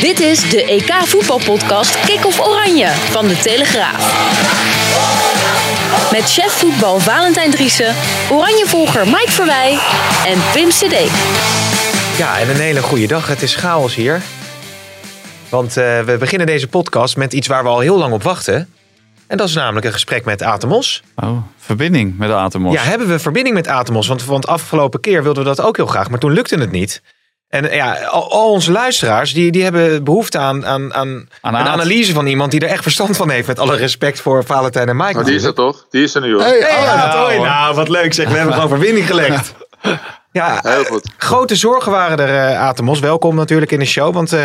Dit is de EK voetbalpodcast Kick-off Oranje van de Telegraaf. Met chef voetbal Valentijn Driessen, Oranjevolger Mike Verwij en Pim CD. Ja, en een hele goede dag. Het is chaos hier. Want eh, we beginnen deze podcast met iets waar we al heel lang op wachten. En dat is namelijk een gesprek met Atemos. Oh, verbinding met Atemos. Ja, hebben we verbinding met Atemos? Want, want afgelopen keer wilden we dat ook heel graag, maar toen lukte het niet. En ja, al, al onze luisteraars die, die hebben behoefte aan, aan, aan, Aan een analyse van iemand die er echt verstand van heeft. Met alle respect voor Valentijn en Mike. Maar die is er toch? Die is er nu hoor. Hey, Oh, Aad, nou, nou, wat leuk zeg. We hebben gewoon verbinding gelegd. Ja, Heel goed. grote zorgen waren er, eh Atemos. Welkom natuurlijk in de show. Want, eh,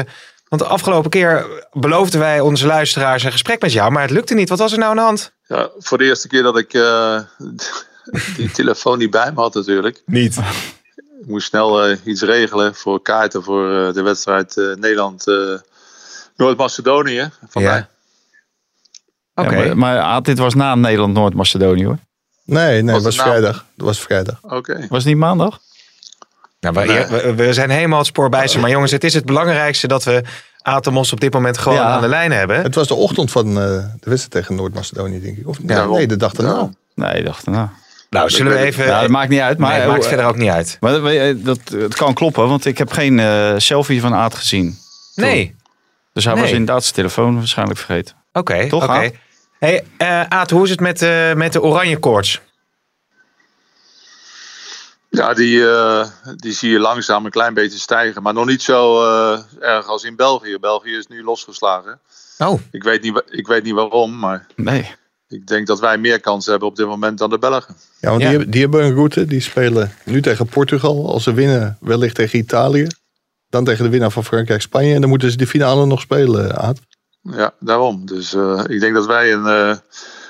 want de afgelopen keer beloofden wij onze luisteraars een gesprek met jou. Maar het lukte niet. Wat was er nou aan de hand? Ja, voor de eerste keer dat ik eh, die telefoon niet bij me had natuurlijk. Niet. Ik moest snel eh, iets regelen voor kaarten voor eh, de wedstrijd eh, Nederland-Noord-Macedonië van Ja. mij. Oké. Ja, maar, maar Aad, dit was na Nederland-Noord-Macedonië hoor. Nee, nee, Was dat was het nou? vrijdag. Dat was vrijdag. Oké. Was het niet maandag? Nou, we, Nee. we, we zijn helemaal het spoor bij ze. Maar jongens, het is het belangrijkste dat we Atemos op dit moment gewoon Ja. aan de lijn hebben. Het was de ochtend van eh, de wedstrijd tegen Noord-Macedonië, denk ik. Of nee, de dag daarna. Nee, ik dacht nou. Nou, zullen we even... Ja, dat maakt niet uit. Maar, Nee, het maakt verder ook niet uit. maar dat, eh, dat, het kan kloppen, want ik heb geen eh, selfie van Aad gezien. Nee. Dus hij Nee. was inderdaad zijn telefoon waarschijnlijk vergeten. Oké, Toch, oké. Aad? Hey, eh Aad, hoe is het met, eh, met de oranje koorts? Ja, die, eh, die zie je langzaam een klein beetje stijgen. Maar nog niet zo eh, erg als in België. België is nu losgeslagen. Oh, Ik weet niet, ik weet niet waarom, maar Nee. ik denk dat wij meer kans hebben op dit moment dan de Belgen. Ja, want Ja. Die, hebben, die hebben een route. Die spelen nu tegen Portugal. Als ze winnen, wellicht tegen Italië. Dan tegen de winnaar van Frankrijk-Spanje. En dan moeten ze de finale nog spelen, Aad. Ja, daarom. Dus eh, ik denk dat wij een, eh,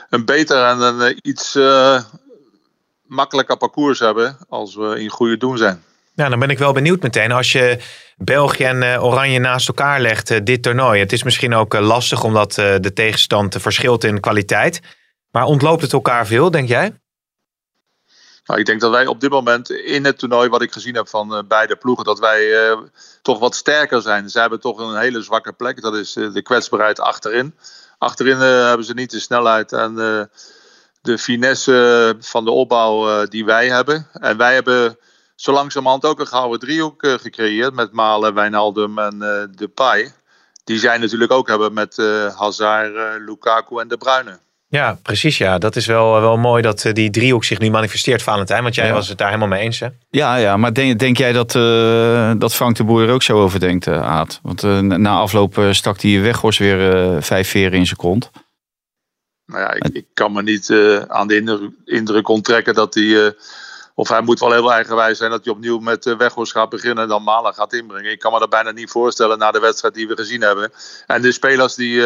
een beter en een eh, iets eh, makkelijker parcours hebben als we in goede doen zijn. nou, dan ben ik wel benieuwd meteen. Als je België en Oranje naast elkaar legt, dit toernooi. Het is misschien ook lastig omdat eh, de tegenstand verschilt in kwaliteit. Maar ontloopt het elkaar veel, denk jij? Nou, ik denk dat wij op dit moment in het toernooi, wat ik gezien heb van eh, beide ploegen, dat wij eh, toch wat sterker zijn. Ze hebben toch een hele zwakke plek. Dat is eh, de kwetsbaarheid achterin. Achterin hebben ze niet de snelheid en de finesse van de opbouw die wij hebben. En wij hebben zo langzamerhand ook een gouden driehoek eh, gecreëerd met Malen, Wijnaldum en eh Depay. Die zij natuurlijk ook hebben met Hazard, Lukaku en De Bruyne. Ja, precies. Ja, dat is wel, wel mooi dat eh, die driehoek zich nu manifesteert, Valentijn. Want jij Ja. was het daar helemaal mee eens, hè? Ja, ja, maar denk, denk jij dat, eh, dat Frank de Boer er ook zo over denkt, eh, Aad? Want eh, na afloop stak die Weghorst weer vijf veren in zijn kont. Nou ja, ik, ik kan me niet eh, aan de indruk, onttrekken dat hij. eh, of hij moet wel heel eigenwijs zijn dat hij opnieuw met uh, Weghorst gaat beginnen en dan Malen gaat inbrengen. Ik kan me dat bijna niet voorstellen na de wedstrijd die we gezien hebben. En de spelers die.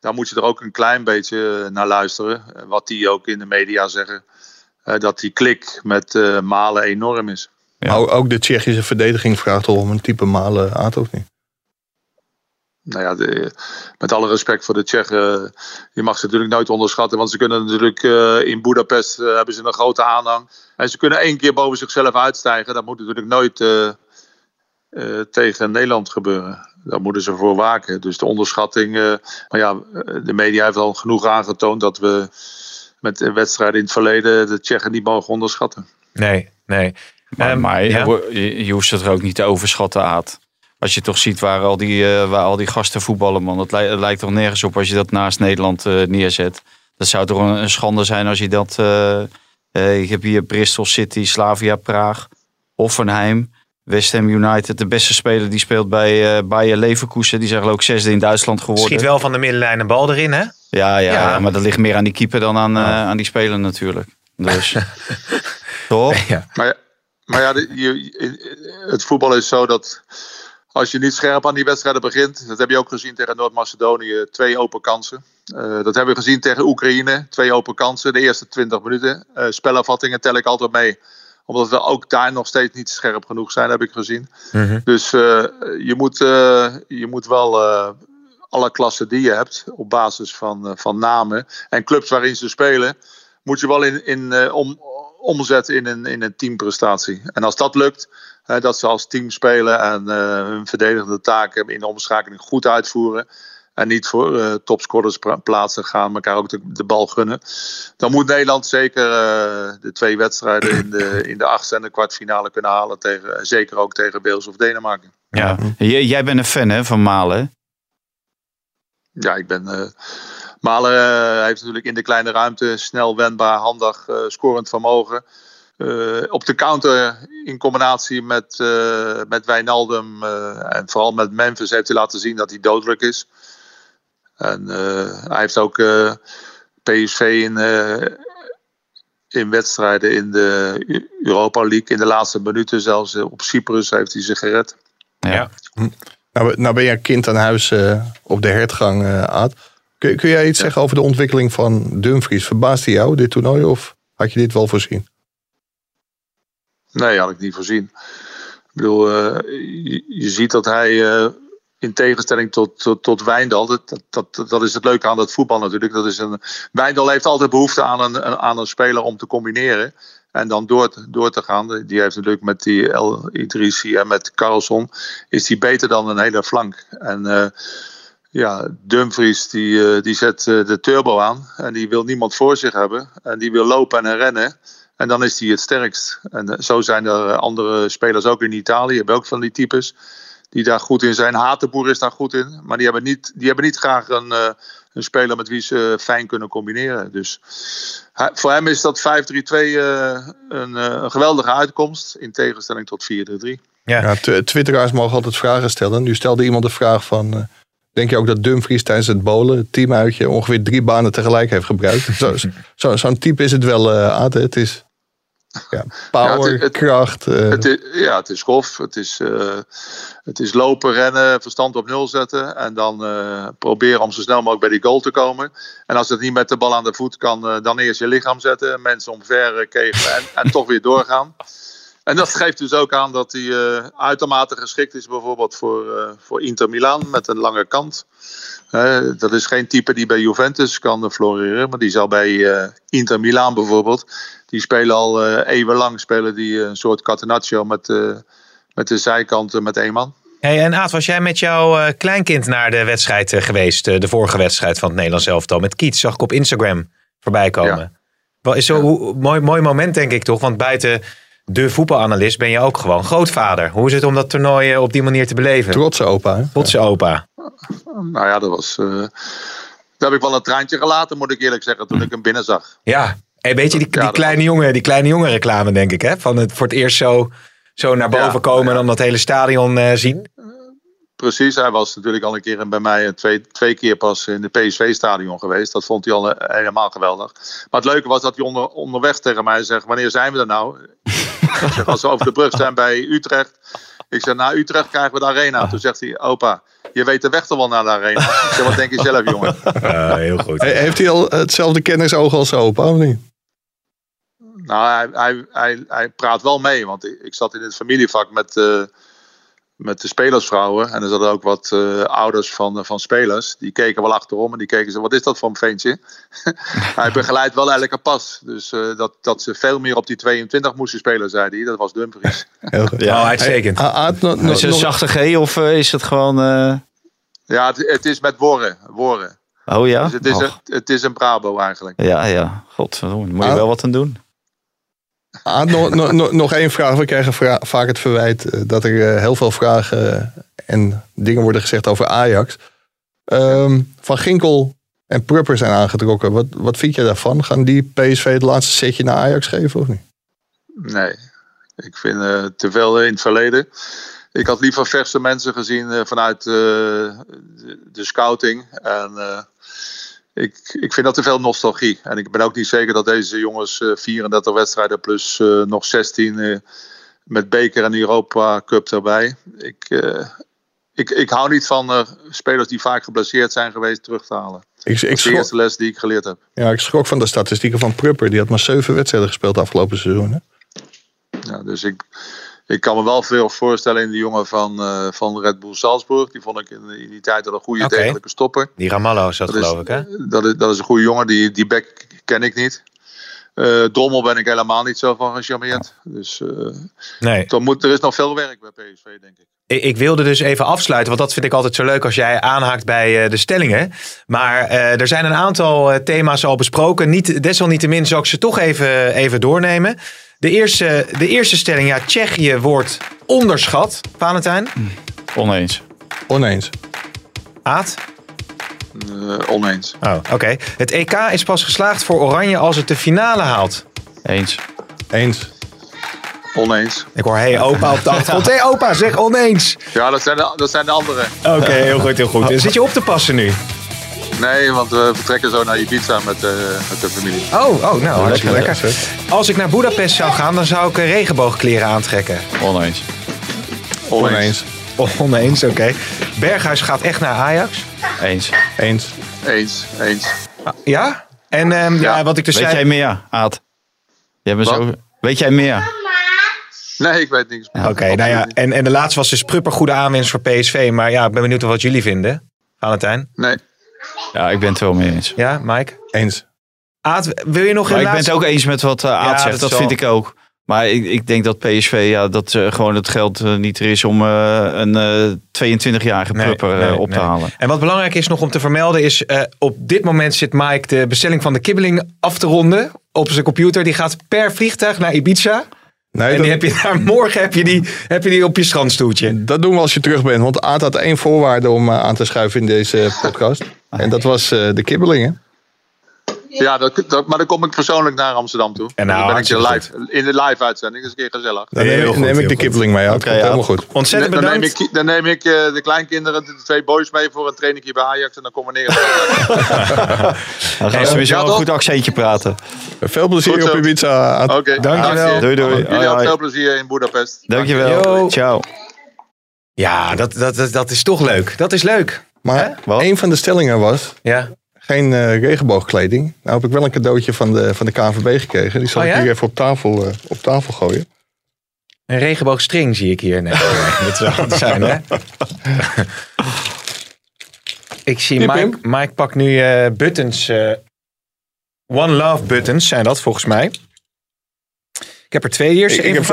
Daar moet je er ook een klein beetje eh, naar luisteren. Eh, Wat die ook in de media zeggen. eh, dat die klik met eh, Malen enorm is. Ja. Maar ook- ook de Tsjechische verdediging vraagt al om een type malen, Aad ook niet. Nou ja, de- met alle respect voor de Tsjechen, je mag ze natuurlijk nooit onderschatten. Want ze kunnen natuurlijk eh, in Budapest eh, hebben ze een grote aanhang. En ze kunnen één keer boven zichzelf uitstijgen. Dat moet natuurlijk nooit eh, eh, tegen Nederland gebeuren. Daar moeten ze voor waken. Dus de onderschatting. eh, maar ja, eh, de media heeft al genoeg aangetoond dat we met de wedstrijden in het verleden de Tsjechen niet mogen onderschatten. Nee, nee. Maar, Ehm, maar ja? je, je hoeft het er ook niet te overschatten, Aad. Als je toch ziet waar al die, eh, waar al die gasten voetballen, man. Dat het lijkt toch nergens op als je dat naast Nederland eh, neerzet. Dat zou toch een, een schande zijn als je dat... eh, eh, ik heb hier Bristol City, Slavia Praag, Hoffenheim, West Ham United. De beste speler die speelt bij eh Bayer Leverkusen. Die zijn geloof ik zesde in Duitsland geworden. Schiet wel van de middenlijn een bal erin, hè? Ja, ja, Ja. ja, maar dat ligt meer aan die keeper dan aan, eh, aan die speler natuurlijk. Dus, toch? Ja. Maar, ja- maar ja, de- je, het voetbal is zo dat als je niet scherp aan die wedstrijden begint, dat heb je ook gezien tegen Noord-Macedonië, twee open kansen. Uh, dat hebben we gezien tegen Oekraïne, twee open kansen, de eerste 20 minuten. Uh, spelafvattingen tel ik altijd mee, omdat we ook daar nog steeds niet scherp genoeg zijn, heb ik gezien. Mm -hmm. Dus uh, je, moet, je moet wel alle klassen die je hebt, op basis van, van namen en clubs waarin ze spelen, moet je wel in, in, om, omzetten in een, in een teamprestatie. En als dat lukt, dat ze als team spelen en hun verdedigende taken in de omschakeling goed uitvoeren. En niet voor uh, topscorers plaatsen gaan, elkaar ook de, de, bal gunnen. Dan moet Nederland zeker uh, de twee wedstrijden in de, in de achtste en de kwartfinale kunnen halen. Tegen, zeker ook tegen Beels of Denemarken. Ja. Jij bent een fan hè, van Malen? Ja, ik ben. Malen heeft natuurlijk in de kleine ruimte snel wendbaar, handig, scorend vermogen. Uh, op de counter in combinatie met, uh, met Wijnaldum uh, en vooral met Memphis heeft hij laten zien dat hij dodelijk is. En hij heeft ook PSV in, in wedstrijden in de Europa League in de laatste minuten, zelfs op Cyprus, heeft hij zich gered. Ja. Nou, nou ben jij kind aan huis op de hertgang, Aad. Kun, kun jij iets ja. zeggen over de ontwikkeling van Dumfries? Verbaasde jou dit toernooi of had je dit wel voorzien? Nee, had ik niet voorzien. Ik bedoel, uh, je, je, ziet dat hij uh, in tegenstelling tot, tot, tot Wijndal, dat, dat, dat is het leuke aan dat voetbal natuurlijk. Dat is een, Wijndal heeft altijd behoefte aan een, aan een speler om te combineren. En dan door, door te gaan. Die heeft natuurlijk met die El en met Carlson. Is die beter dan een hele flank. En uh, ja, Dumfries die, die zet de turbo aan. En die wil niemand voor zich hebben. En die wil lopen en rennen. En dan is hij het sterkst. En eh, zo zijn er eh, andere spelers ook in Italië. Hebben ook van die types die daar goed in zijn. Hatenboer is daar goed in. Maar die hebben niet, die hebben niet graag een, uh, een speler met wie ze fijn kunnen combineren. Dus hij, voor hem is dat 5-3-2 uh, een, een, geweldige uitkomst. In tegenstelling tot 4-3-3. Ja, ja twitteraars mogen altijd vragen stellen. Nu stelde iemand de vraag van... Denk je ook dat Dumfries tijdens het bowlen, het teamuitje, ongeveer drie banen tegelijk heeft gebruikt? Zo'n zo, zo type is het wel, uh, Aad. Het is ja, power, ja, het, kracht. Uh. Het is, ja, het is grof. Het is, uh, het is lopen, rennen, verstand op nul zetten. En dan uh, proberen om zo snel mogelijk bij die goal te komen. En als het niet met de bal aan de voet kan, dan eerst je lichaam zetten. Mensen omver kegelen en, en toch weer doorgaan. En dat geeft dus ook aan dat hij uitermate geschikt is bijvoorbeeld voor, voor Inter Milan met een lange kant. dat is geen type die bij Juventus kan floreren, maar die zal bij Inter Milan bijvoorbeeld die spelen al uh, eeuwenlang spelen die een soort catenaccio met, uh, met de zijkanten met één man. Hey, en Aad, was jij met jouw uh, kleinkind naar de wedstrijd geweest? de vorige wedstrijd van het Nederlands elftal met Kiet. Zag ik op Instagram voorbij komen. Ja. Wel, is zo ja. hoe, mooi, mooi moment denk ik toch? Want buiten de voetbalanalist ben je ook gewoon grootvader. Hoe is het om dat toernooi op die manier te beleven? Trotse opa. Hè? Trotse opa. Nou ja, dat was... daar heb ik wel een traantje gelaten, moet ik eerlijk zeggen, toen ik hem binnen zag. Ja, Hey, weet je, die, die, kleine jongen, die kleine jongen reclame denk ik, hè? Van het voor het eerst zo, zo naar boven ja, komen en dan dat hele stadion uh, zien. Precies, hij was natuurlijk al een keer bij mij twee, twee keer pas in de PSV-stadion geweest. Dat vond hij al eh, helemaal geweldig. Maar het leuke was dat hij onder, onderweg tegen mij zegt: Wanneer zijn we er nou? ik zeg, als we over de brug zijn bij Utrecht. Ik zeg: Na Utrecht krijgen we de arena. Toen zegt hij: Opa, je weet de weg toch wel naar de arena? Ik zeg: Wat denk je zelf, jongen? Uh, heel goed. Heeft hij al hetzelfde kennisoog als opa, of niet? Nou, hij, hij, hij, hij, praat wel mee. Want ik, ik zat in het familievak met, uh, met de spelersvrouwen. En er zaten ook wat uh, ouders van, uh, van spelers. Die keken wel achterom en die keken ze, wat is dat voor een ventje? hij begeleidt wel elke pas. Dus dat, dat ze veel meer op die 22 moesten spelen, zei hij. Dat was Dumfries. ja, uitstekend. Hey, no, no, is het een zachte G of is het gewoon... Ja, het, het, is met worren. worren. Oh ja? Dus het, is oh. een, het is een Brabo eigenlijk. Ja, ja. God, daar moet je wel wat aan doen. Ah, nog, nog één vraag. We krijgen vaak het verwijt uh, dat er uh, heel veel vragen uh, en dingen worden gezegd over Ajax. Um, van Ginkel en Prupper zijn aangetrokken. Wat, wat vind je daarvan? Gaan die PSV het laatste setje naar Ajax geven of niet? Nee, ik vind te veel in het verleden. Ik had liever verse mensen gezien vanuit de, de, scouting. En ik, ik vind dat te veel nostalgie. En ik ben ook niet zeker dat deze jongens uh, 34 wedstrijden plus uh, nog 16 uh, met beker en Europa Cup erbij. Ik, ik, ik hou niet van eh, spelers die vaak geblesseerd zijn geweest terug te halen. Ik, Dat is de eerste les die ik geleerd heb. ja, ik schrok van de statistieken van Prupper. Die had maar zeven wedstrijden gespeeld afgelopen seizoen. Hè? Ja, dus ik, ik kan me wel veel voorstellen in de jongen van, eh, van Red Bull Salzburg. Die vond ik in, in die tijd al een goede degelijke stopper. Die Ramallo is dat Dat is, geloof ik, hè? dat, is, dat is een goede jongen. Die, die back ken ik niet. Eh Drommel ben ik helemaal niet zo van gecharmeerd. Dus eh, Nee. moet, er is nog veel werk bij PSV, denk ik. Ik, ik wilde dus even afsluiten, want dat vind ik altijd zo leuk als jij aanhaakt bij eh, de stellingen. Maar eh, er zijn een aantal eh, thema's al besproken. Niet, desalniettemin zal ik ze toch even, even doornemen. De eerste, de eerste stelling, ja, Tsjechië wordt onderschat. Valentijn, Oneens. Oneens. Aad. Eh, oneens. Oh, oké. Het EK is pas geslaagd voor Oranje als het de finale haalt. Eens. Eens. Oneens. Ik hoor, hey opa op de achtergrond. Hey opa, zeg oneens. Ja, dat zijn de, dat zijn de anderen. Oké, heel goed, heel goed. Zit je op te passen nu? Nee, want we vertrekken zo naar Ibiza met, eh, met de familie. Oh, oh nou, hartstikke lekker, lekker. Als ik naar Budapest zou gaan, dan zou ik eh, regenboogkleren aantrekken. Oneens. Oneens. Oneens, oké. Berghuis gaat echt naar Ajax. Eens. Eens. Eens, eens. Ja? En ehm, ja. Ja. wat ik dus Weet zei... jij meer, Aad? Jij bent Wat? zo... Weet jij meer? Nee, ik weet niks. Oké, nou ja. En, en de laatste was dus Prupper goede aanwinst voor PSV. Maar ja, ik ben benieuwd wat jullie vinden. Valentijn? Nee. Ja, ik ben het wel mee eens. Ja, Mike? Eens. Aad, wil je nog Maar een ik ben het ook eens met wat eh, Aad Ja, zegt. dat vind ik ook. Maar ik, ik denk dat PSV, ja, dat eh, gewoon het geld eh, niet er is om eh, een eh 22-jarige Nee, prupper eh, nee, op te halen. En wat belangrijk is nog om te vermelden is... eh, op dit moment zit Mike de bestelling van de kibbeling af te ronden op zijn computer. Die gaat per vliegtuig naar Ibiza. Nee, En dat, die heb je daar morgen heb je die, heb je die op je strandstoeltje. dat doen we als je terug bent. Want Aad had één voorwaarde om eh, aan te schuiven in deze podcast. En dat was eh, de kibbelingen. Ja, dat, dat, maar dan kom ik persoonlijk naar Amsterdam toe. En nou, dan ben ik hartstikke live, in de live uitzending. Dat is een keer gezellig. Dan neem, ik- goed, neem heel ik de goed. kibbeling mee. Ja, helemaal goed. Ontzettend Dan neem bedankt. ik, dan neem ik eh, de kleinkinderen, de twee boys mee voor een trainingje bij Ajax. En dan komen we neer. Dan gaan ze weer zo Ja, een toch? goed accentje praten. Veel plezier op. Ibiza. Oké, Dankjewel. dank je. Doei, doei. Jullie Hoi, ook veel plezier in Budapest. Dankjewel. Yo. Ciao. Ja, dat, dat, dat, dat is toch leuk. Dat is leuk. Maar een van de stellingen was Ja. Geen eh, regenboogkleding. Nou heb ik wel een cadeautje van de, van de KNVB gekregen. Die zal Oh ik hier even op tafel, eh, op tafel gooien. Een regenboogstring zie ik hier. Nee, dat zou het zijn, hè? ik zie Mike, Mike pakt nu eh, buttons. eh, One Love buttons zijn dat volgens mij. Ik heb er twee hier. Ik- ik heb?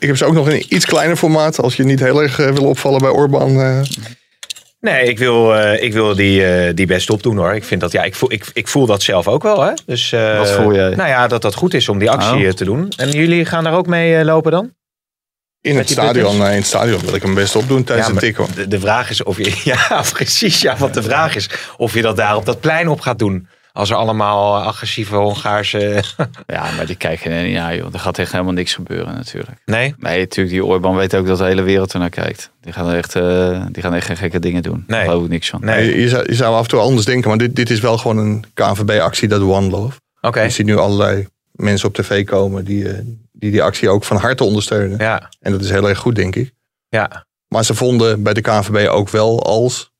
Ik heb ze ook nog in een iets kleiner formaat. Als je niet heel erg eh, wil opvallen bij Orban. Nee, ik wil, eh, ik wil die, eh, die best opdoen hoor. Ik, vind dat, ja, ik, voel, ik, ik voel dat zelf ook wel. Hè? Dus, eh, Wat voel jij? Nou ja, dat dat goed is om die actie Oh. te doen. En jullie gaan daar ook mee eh, lopen dan? in, het stadion, in het stadion wil ik hem best opdoen tijdens Ja, een tik. hoor. De, de vraag is of je. Ja, precies. Ja, wat de vraag is. Of je dat daar op dat plein op gaat doen. Als er allemaal agressieve Hongaarse. Ja, maar die kijken er niet naar, joh. Er gaat echt helemaal niks gebeuren natuurlijk. Nee? Nee, natuurlijk, die Orban weet ook dat de hele wereld er naar kijkt. Die gaan echt, eh, die gaan echt geen gekke dingen doen. Nee. Daar geloof ik niks van. Nee. Je, je zou, je zou af en toe anders denken. Maar dit, dit is wel gewoon een KNVB-actie, dat One Love. Oké. Je ziet nu allerlei mensen op tv komen die, eh, die die actie ook van harte ondersteunen. Ja, En dat is heel erg goed, denk ik. ja. Maar ze vonden bij de KNVB ook wel als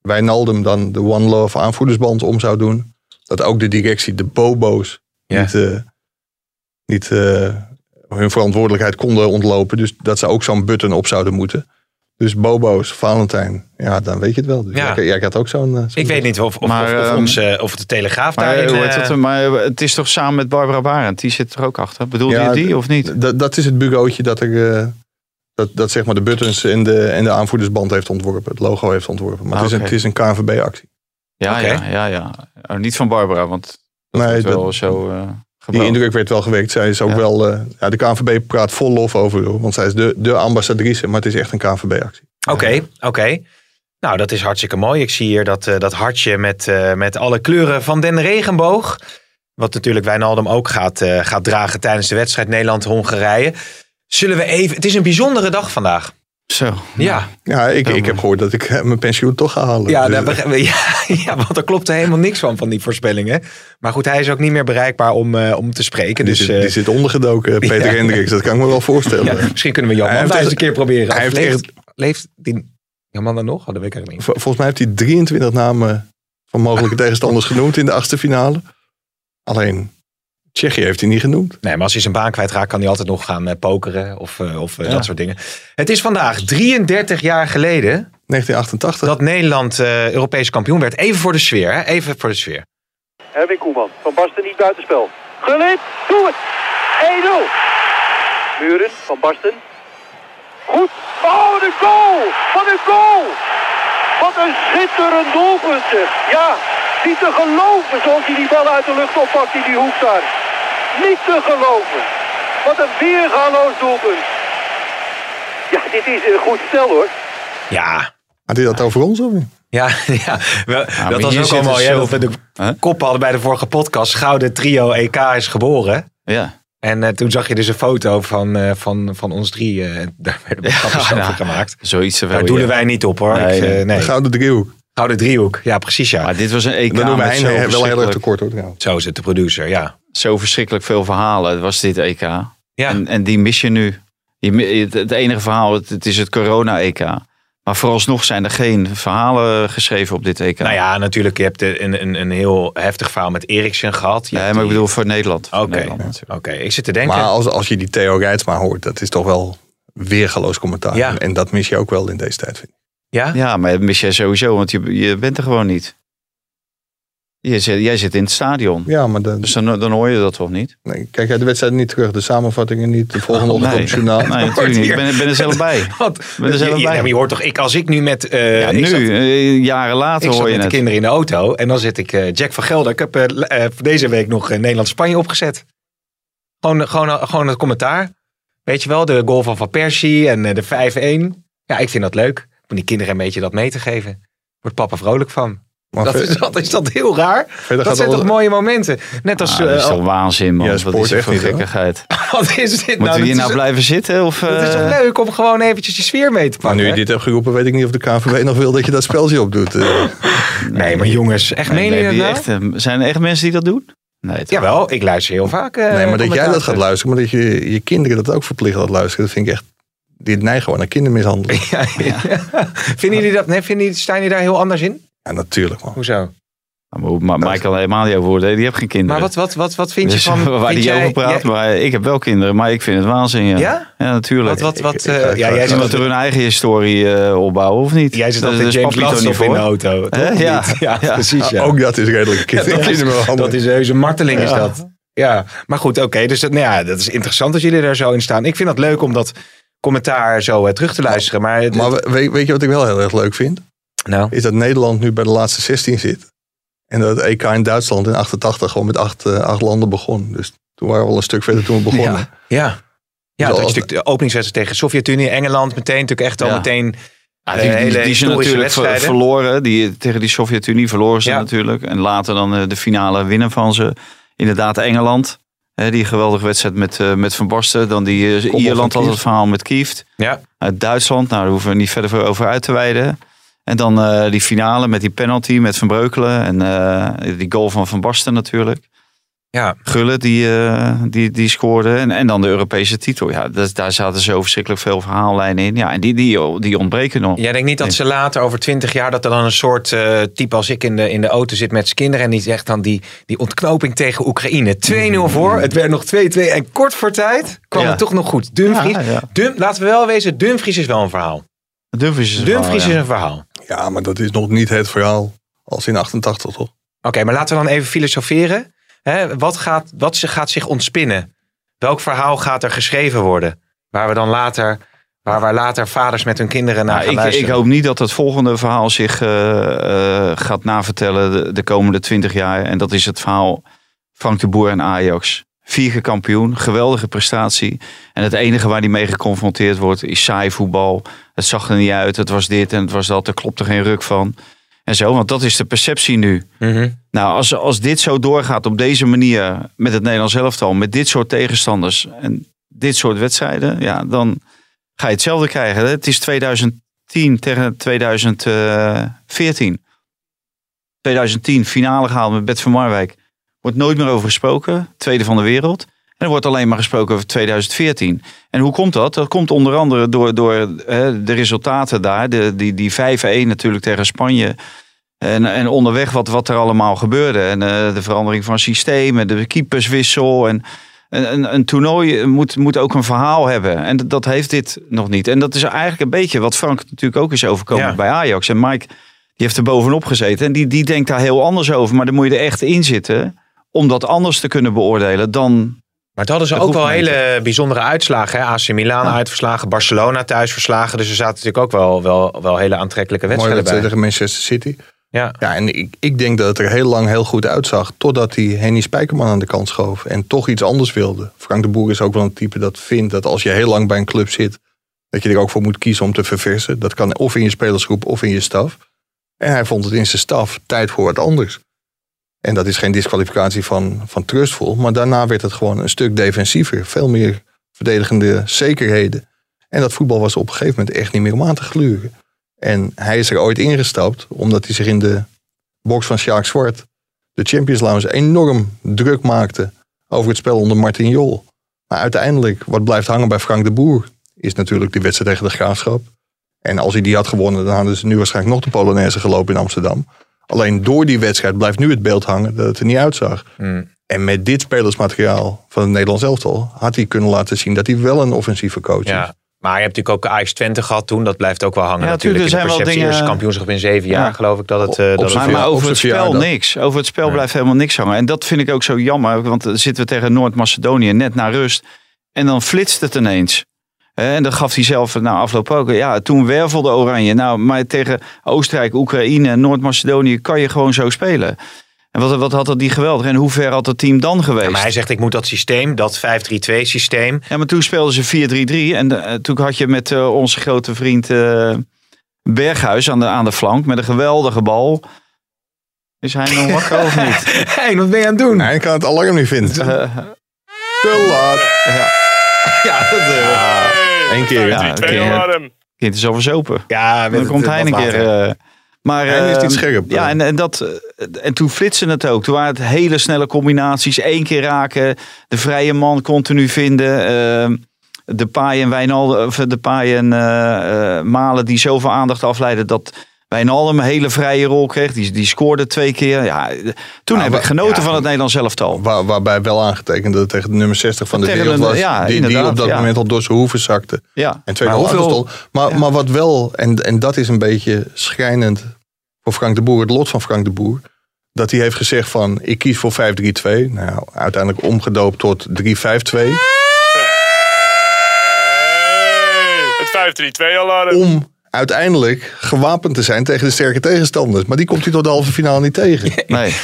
Wijnaldum dan de One Love aanvoerdersband om zou doen. Dat ook de directie, de bobo's, Ja. niet, eh, niet eh, hun verantwoordelijkheid konden ontlopen. Dus dat ze ook zo'n button op zouden moeten. Dus bobo's, Valentijn, ja, dan weet je het wel. Dus Ja. jij, jij had ook zo'n... eh, zo'n- Ik weet niet of, of, Maar, of, of ehm, ons, of de Telegraaf eh, dat, maar het is toch samen met Barbara Barend? Die zit er ook achter. Bedoel Ja, je die of niet? Dat, dat is het bureautje dat er... eh, dat, dat zeg maar de buttons en de, en de aanvoerdersband heeft ontworpen. Het logo heeft ontworpen. Maar het, is een, Oké. het is een KNVB-actie. Ja, ja, ja, ja. Oh, niet van Barbara, want dat Nee, wel dat- zo eh Die indruk werd wel gewekt. Zij is ook Ja. wel. eh, ja, de KNVB praat vol lof over. Want zij is de, de ambassadrice. Maar het is echt een KNVB-actie. Oké, oké. Nou, dat is hartstikke mooi. Ik zie hier dat, eh, dat hartje met, eh, met alle kleuren van den regenboog. Wat natuurlijk Wijnaldum ook gaat, eh, gaat dragen tijdens de wedstrijd Nederland-Hongarije. Zullen we even... Het is een bijzondere dag vandaag. Zo. Ja, Ja, ik, ik heb gehoord dat ik eh, mijn pensioen toch ga halen. ja, Dus, daar begrijp- ja, ja, want er klopt er helemaal niks van, van die voorspellingen. Maar goed, hij is ook niet meer bereikbaar om, eh, om te spreken. die, Dus zit, eh, die zit ondergedoken, Peter ja. Hendricks. Dat kan ik me wel voorstellen. ja, misschien kunnen we Jan Hij heeft Mandijs echt- een keer proberen. hij heeft leeft, leeft die... Jammer dan nog? Weet ik eigenlijk niet. Vol- Volgens mij heeft hij 23 namen van mogelijke tegenstanders genoemd in de achtste finale. Alleen Tsjechië heeft hij niet genoemd. Nee, maar als hij zijn baan kwijtraakt, kan hij altijd nog gaan eh, pokeren of, eh, of eh, Ja. dat soort dingen. Het is vandaag 33 jaar geleden 1988. dat Nederland eh, Europees kampioen werd. Even voor de sfeer, hè? Even voor de sfeer. Erwin Koeman. Van Basten niet buitenspel. Gullit, doe het! 1-0. Muren, Van Basten. Goed. Oh, de goal! Wat een goal! Wat een schitterend doelpunt zeg. Ja, niet te geloven zoals hij die bal uit de lucht oppakt in die hoek daar. Niet te geloven. Wat een weergaloos doelpunt. Ja, dit is een goed stel hoor. Ja, Had hij dat over ons of niet? ja, ja. Wel, dat was ook al mooi, dus hè? zo- Dat we de Huh? kop hadden bij de vorige podcast. Gouden trio EK is geboren. Ja. En eh, toen zag je dus een foto van, eh, van, van ons drie. eh, daar werden Ja, over ja. gemaakt. Zoiets te Daar wel, doelen ja. wij niet op hoor. Nee, Ik, nee. nee. De Gouden Driehoek. Gouden driehoek. Ja, precies ja. Maar dit was een EK Dan doen met wij zo wel heel erg verschrikkelijk, tekort hoor. trouwens. Zo is het de producer, ja. zo verschrikkelijk veel verhalen. Het was dit EK. Ja, En, en die mis je nu. Je, het, enige verhaal, het, het is het corona-EK. Maar vooralsnog zijn er geen verhalen geschreven op dit EK. nou ja, natuurlijk. Je hebt eh, een, een, een heel heftig verhaal met Eriksen gehad. Je Nee, maar ik bedoel voor Nederland. Oké, natuurlijk. ik zit te denken. Maar als, als je die Theo Rijtsma hoort, dat is toch wel weergaloos commentaar. Ja. En dat mis je ook wel in deze tijd. Vind ik. Ja? Ja, maar dat mis jij sowieso, want je, je bent er gewoon niet. Je zit, jij zit in het stadion. Ja, maar dan, Dus dan, dan hoor je dat toch niet? nee, kijk jij de wedstrijd niet terug, de samenvattingen niet, de volgende op nee, het journaal. nee, natuurlijk niet. Ik ben, ben er zelf bij. Wat? ben er zelf je, je- bij. maar je hoort toch, ik, als ik nu met. eh, Ja, nu, zat- eh, jaren later Ik zat hoor je met de kinderen in de auto en dan zit ik eh, Jack van Gelder. Ik heb deze week nog Nederland-Spanje opgezet. Gewoon, gewoon, gewoon het commentaar. Weet je wel, de goal van Van Persie en eh, de 5-1. Ja, ik vind dat leuk. Om die kinderen een beetje dat mee te geven. Wordt papa vrolijk van. Maar Dat is, dat, is dat heel raar? Dat zijn al- toch mooie momenten? Net als... Ah, dat is eh, toch waanzin, man. Ja, Wat sport is dit echt voor gekkigheid? wat is dit nou? Moeten we hier nou is- blijven zitten? Of, Het is eh, toch leuk om gewoon eventjes die sfeer mee te Maar pakken? nu je dit hebt geroepen, weet ik niet of de KNVB nog wil dat je dat speltje opdoet. Eh, Nee, maar jongens, echt nee, meen je dat je nou? echt, Zijn er echt mensen die dat doen? Nee, toch? Jawel, ik luister heel vaak. eh, nee, maar dat jij dat gaat luisteren, maar dat je je kinderen dat ook verplicht gaat luisteren, dat vind ik echt. Die neigen gewoon naar kindermishandeling. Ja, ja. Vinden jullie dat? Nee, vinden jullie, staan jullie daar heel anders in? Ja, natuurlijk man. Hoezo? Maar hoe- maar Michael helemaal niet over oordelen. Die heeft geen kinderen. Maar wat, wat, wat, wat vind je Dus van... waar die jij- over praat. jij- Maar ik heb wel kinderen, maar ik vind het waanzin. Ja, Ja? natuurlijk. Wat, wat, wat, Ik- ik- eh, ja, jij zit de, hun eigen historie eh, opbouwen, of niet? jij zit Dat- dat is James niet in de auto. toch? Ja. Niet? ja, Ja. precies. Ja. Ook dat is redelijk kind, dat, is, kindermishandeling. dat is heus een marteling is dat. Ja, maar goed, oké. dus dat, nou ja, dat is interessant als jullie daar zo in staan. Ik vind dat leuk om dat commentaar zo eh, terug te luisteren. Maar, het- Maar we- weet, weet je wat ik wel heel erg leuk vind? nou, Is dat Nederland nu bij de laatste 16 zit. En dat EK in Duitsland in 88 gewoon met acht, eh, acht landen begon. Dus toen waren we al een stuk verder toen we begonnen. ja. Ja, ja Dus dat natuurlijk de openingswedstrijd tegen Sovjet-Unie, Engeland meteen natuurlijk echt al Ja. meteen... Ja, Eh, die, die, zijn natuurlijk ver- wedstrijden. verloren. Die, tegen die Sovjet-Unie verloren ze Ja. natuurlijk. En later dan de finale winnen van ze. Inderdaad Engeland. Die geweldige wedstrijd met, eh, met Van Basten. Dan die eh, Ierland had het verhaal met Kieft. Ja, Uit Duitsland. Nou, daar hoeven we niet verder over uit te wijden. En dan eh, die finale met die penalty met Van Breukelen. En die goal van Van Basten natuurlijk. Ja. Gullit die, eh, die, die scoorde. En, en dan de Europese titel. Ja, dat, daar zaten zo verschrikkelijk veel verhaallijnen in. Ja, en die, die, die ontbreken nog. Jij denkt niet dat ze later, over twintig jaar, dat er dan een soort eh, type als ik in de, in de auto zit met zijn kinderen. En die zegt dan die, die ontknoping tegen Oekraïne. 2-0 voor, het werd nog 2-2. En kort voor tijd kwam Ja. het toch nog goed. Dumfries, Ja, ja. Dum, laten we wel wezen, Dumfries is wel een verhaal. Dumfries is, Dumfries een verhaal. Ja, maar dat is nog niet het verhaal als in 88 toch? Oké, maar laten we dan even filosoferen. Hè, wat, gaat, wat gaat zich ontspinnen? Welk verhaal gaat er geschreven worden? Waar we dan later, waar we later vaders met hun kinderen naar Nou, gaan ik, ik luisteren. hoop niet dat het volgende verhaal zich eh, eh, gaat navertellen de, de komende twintig jaar. En dat is het verhaal Frank de Boer en Ajax. Vier kampioen, geweldige prestatie. En het enige waar hij mee geconfronteerd wordt is saai voetbal. Het zag er niet uit, het was dit en het was dat. Er klopte geen ruk van. En zo, want dat is de perceptie nu. Mhm. Nou, als, als dit zo doorgaat op deze manier met het Nederlands elftal, met dit soort tegenstanders en dit soort wedstrijden, ja, dan ga je hetzelfde krijgen. hè. Het is 2010 tegen 2014. 2010 finale gehaald met Bert van Marwijk. Wordt nooit meer over gesproken. Tweede van de wereld. En er wordt alleen maar gesproken over 2014. En hoe komt dat? Dat komt onder andere door, door hè, de resultaten daar. De, die die 5-1 natuurlijk tegen Spanje. En, en onderweg wat, wat er allemaal gebeurde. En eh, de verandering van systemen, de keeperswissel. En een, een, een toernooi moet, moet ook een verhaal hebben. En dat, dat heeft dit nog niet. En dat is eigenlijk een beetje wat Frank natuurlijk ook is overkomen Ja. bij Ajax. En Mike die heeft er bovenop gezeten. En die, die denkt daar heel anders over. Maar dan moet je er echt in zitten. Om dat anders te kunnen beoordelen dan Maar het hadden ze ook wel hele bijzondere uitslagen. Hè? AC Milan uitverslagen, Barcelona thuis verslagen. Dus er zaten natuurlijk ook wel, wel, wel hele aantrekkelijke wedstrijden wedstrijd bij. tegen Manchester City. Ja. Ja, en ik, ik denk dat het er heel lang heel goed uitzag. Totdat hij Henny Spijkerman aan de kant schoof. En toch iets anders wilde. Frank de Boer is ook wel een type dat vindt dat als je heel lang bij een club zit. dat je er ook voor moet kiezen om te verversen. Dat kan of in je spelersgroep of in je staf. En hij vond het in zijn staf tijd voor wat anders. En dat is geen disqualificatie van, van trustful. Maar daarna werd het gewoon een stuk defensiever. Veel meer verdedigende zekerheden. En dat voetbal was op een gegeven moment echt niet meer om aan te gluren. En hij is er ooit ingestapt omdat hij zich in de box van Sjaak Zwart, de Champions Lounge, enorm druk maakte over het spel onder Martin Jol. Maar uiteindelijk, wat blijft hangen bij Frank de Boer, is natuurlijk die wedstrijd tegen de Graafschap. En als hij die had gewonnen, dan hadden ze nu waarschijnlijk nog de Polonaise gelopen in Amsterdam. Alleen door die wedstrijd blijft nu het beeld hangen dat het er niet uitzag. Hmm. En met dit spelersmateriaal van het Nederlands elftal had hij kunnen laten zien dat hij wel een offensieve coach is. Ja. Maar je hebt natuurlijk ook Ajax Twente gehad toen. Dat blijft ook wel hangen Ja, natuurlijk. tuurlijk, er in de zijn wel perceptie. dingen- Eerste kampioenschap in zeven jaar Ja. geloof ik dat het... eh, Op dat zijn het Maar, over het zijn spel niks. Over het spel blijft helemaal niks hangen. En dat vind ik ook zo jammer. Want dan zitten we tegen Noord-Macedonië net na rust. En dan flitst het ineens. En dat gaf hij zelf na afloop ook. Ja, toen wervelde Oranje. Nou, maar tegen Oostenrijk, Oekraïne en Noord-Macedonië kan je gewoon zo spelen. En wat, wat had dat die geweldig. En hoe ver had het team dan geweest? Ja, maar hij zegt ik moet dat systeem, dat 5-3-2 systeem. Ja, maar toen speelden ze 4-3-3. En eh, toen had je met eh, onze grote vriend eh, Berghuis aan de, aan de flank. Met een geweldige bal. Is hij nog wakker of niet? Hé, wat ben je aan het doen? Hij kan het alarm niet vinden. Te laat. ja, dat, eh, Eén keer. Ja, een Twee keer. alarm. kind is over zopen. Ja, Dan het- komt hij een keer. eh, maar, Hij is eh, niet scherp. Ja, en, en, dat, eh, en toen flitsen het ook. Toen waren het hele snelle combinaties. Eén keer raken, de vrije man continu vinden. eh, de paai en Wijnaldum, of de paai en eh, eh, Malen die zoveel aandacht afleiden dat Wijnaldum een hele vrije rol kreeg. Die, die scoorde twee keer. Ja, toen Ja, heb ik genoten ja, van het Nederlands elftal. Waar, waarbij wel aangetekend dat het tegen de nummer 60 van de Tegen wereld een- was. ja, die, die inderdaad, op dat ja. moment al door zijn hoeven zakte. Ja. En twee Maar hoeveel- stond. Maar, maar wat wel, en, en dat is een beetje schrijnend voor Frank de Boer, het lot van Frank de Boer. Dat hij heeft gezegd van, ik kies voor 5-3-2. Nou, uiteindelijk omgedoopt tot 3-5-2. Hey, het 5-3-2 alarm. Om uiteindelijk gewapend te zijn tegen de sterke tegenstanders. Maar die komt hij tot de halve finale niet tegen. Nee,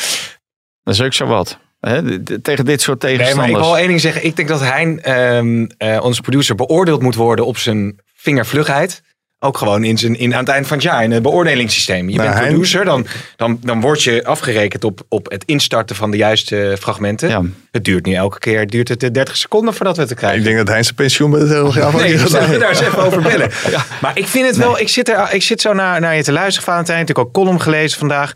dat is ook zo wat. D- tegen dit soort Nee, maar ik tegenstanders. wil één ding zeggen. Ik denk dat Hein, ehm, eh, onze producer, beoordeeld moet worden op zijn vingervlugheid. Ook gewoon in zijn, in, aan het eind van het jaar in het beoordelingssysteem. Je Nou, bent producer, dan, dan, dan word je afgerekend op, op het instarten van de juiste fragmenten. Ja. Het duurt nu elke keer duurt het eh, 30 seconden voordat we het te krijgen. Ik denk dat hij zijn pensioen bij het Telegraaf Nee, heeft we zullen daar eens even over bellen. Maar ik vind het wel, ik zit, er, ik zit zo naar, naar je te luisteren, Valentijn. Natuurlijk ook column gelezen vandaag.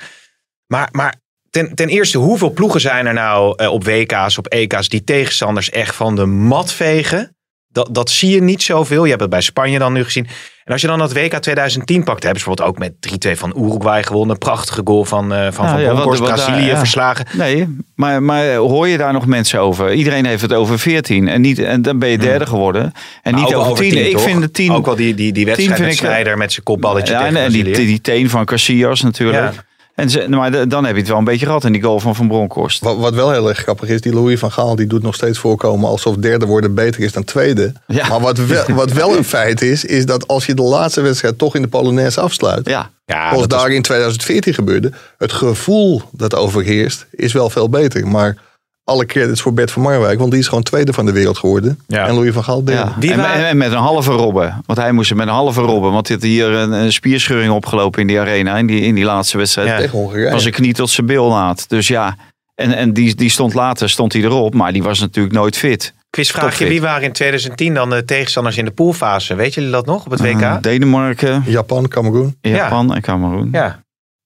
Maar, maar ten, ten eerste, hoeveel ploegen zijn er nou eh, op WK's, op EK's, die tegenstanders echt van de mat vegen? Dat, dat zie je niet zoveel. Je hebt het bij Spanje dan nu gezien. En als je dan dat WK 2010 pakt, hebben ze bijvoorbeeld ook met 3-2 van Uruguay gewonnen. Prachtige goal van, eh, van Ja, Van Bronckhorst, Brazilië ja. verslagen. Nee, maar, maar hoor je daar nog mensen over? Iedereen heeft het over 14 en, niet, en dan ben je derde geworden. En Hmm. Maar niet over 10. 10, ik vind de 10. Ook wel die, die, die wedstrijd met met zijn kopballetje ja, tegen en, en die, die teen van Casillas natuurlijk. En ze, maar dan heb je het wel een beetje gehad in die goal van Van Bronckhorst. Wat, wat wel heel erg grappig is, die Louis van Gaal die doet nog steeds voorkomen alsof derde worden beter is dan tweede. Ja. Maar wat wel, wat wel een feit is, is dat als je de laatste wedstrijd toch in de Polonaise afsluit, Ja, Ja, zoals dat is- daar in 2014 gebeurde, het gevoel dat overheerst is wel veel beter. Maar alle credits voor Bert van Marwijk, want die is gewoon tweede van de wereld geworden. Ja. En Louis van Gaal derde. ja. Die en, waren- en met een halve robben. Want hij moest er met een halve robben. Want hij had hier een, een spierscheuring opgelopen in die arena. In die, in die laatste wedstrijd. Ja. Tegen Hongarije. Van zijn knie tot zijn bilnaad. Dus ja, en, en die, die stond later stond hij erop. Maar die was natuurlijk nooit fit. Quizvraagje, wie waren in 2010 dan de tegenstanders in de poolfase? Weet jullie dat nog op het WK? Uh, Denemarken, Japan, Cameroen. Japan en Cameroen. ja,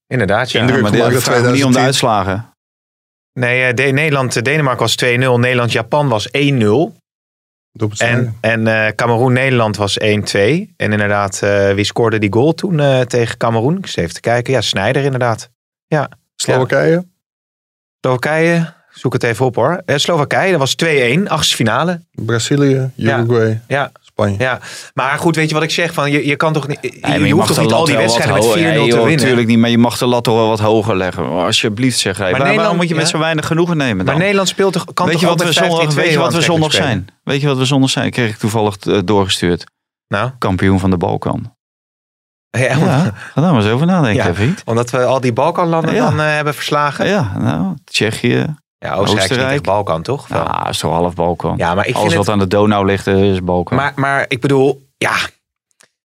inderdaad. Ja. Indruk maar dit niet om de 2010. uitslagen. Nee, eh, de, Nederland, Denemarken was 2-0. Nederland-Japan was 1-0. Doelpunt En, en eh Cameroen-Nederland was 1-2. En inderdaad, eh, wie scoorde die goal toen eh, tegen Cameroen? Ik even te kijken. Ja, Snijder inderdaad. Slowakije. Slowakije, zoek het even op hoor. Eh, Slowakije, dat was 2-1, achtste finale. Brazilië. Uruguay. Ja, Spanje. ja. Maar goed, weet je wat ik zeg? Van, je, je kan toch niet, je, Nee, maar je hoeft mag toch niet al die wedstrijden met 4-0 hoger- te winnen? Natuurlijk niet, maar je mag de lat toch wel wat hoger leggen. Alsjeblieft zeg. Hey. Waar- Nederland- waarom moet je met ja. zo weinig genoegen nemen Maar? Nederland speelt toch, kan weet, toch je ook wat we met zondag, 15-2 weet je wat we zondag zijn? Weet je wat we zondag zijn? Kreeg ik toevallig eh, doorgestuurd. Nou, Kampioen van de Balkan. ja, Ja, ga daar maar eens over nadenken, Ja. vriend. omdat we al die Balkanlanden Ja. dan eh, hebben verslagen. Ja, Ja, nou, Tsjechië. Oostenrijk, niet Oostenrijk. echt Balkan, toch? Ja, is toch half Balkan. Ja, maar ik Alles vind wat het... aan de Donau ligt eh, is Balkan. Maar, maar ik bedoel, ja...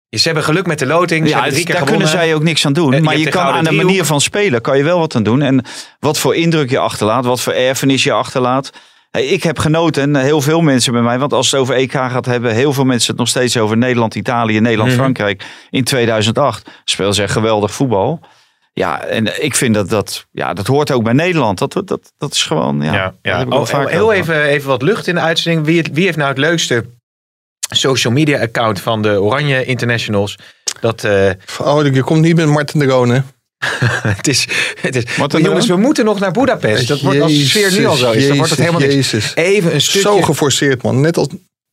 Ze hebben geluk met de loting. Ze ja, drie keer daar gewonnen. kunnen zij ook niks aan doen. Eh, je maar je kan aan de driehoek. manier van spelen kan je wel wat aan doen. En wat voor indruk je achterlaat, wat voor erfenis je achterlaat. Ik heb genoten en heel veel mensen bij mij. Want als het over EK gaat hebben, heel veel mensen het nog steeds over Nederland, Italië, Nederland, Mhm. Frankrijk. In 2008 speelden ze geweldig voetbal. Ja, en ik vind dat dat, ja, dat hoort ook bij Nederland. Dat, dat, dat is gewoon, ja. Ja, Oh, heel even, even wat lucht in de uitzending. Wie, wie heeft nou het leukste social media account van de Oranje Internationals? Dat, eh, Oh, je komt niet met Martin de Roon, hè? het is, het is, jongens, we moeten nog naar Budapest. Dat wordt als sfeer nu al zo is. Dan wordt het helemaal niks. Jezus. Even een Zo stukje, geforceerd, man. Net, als,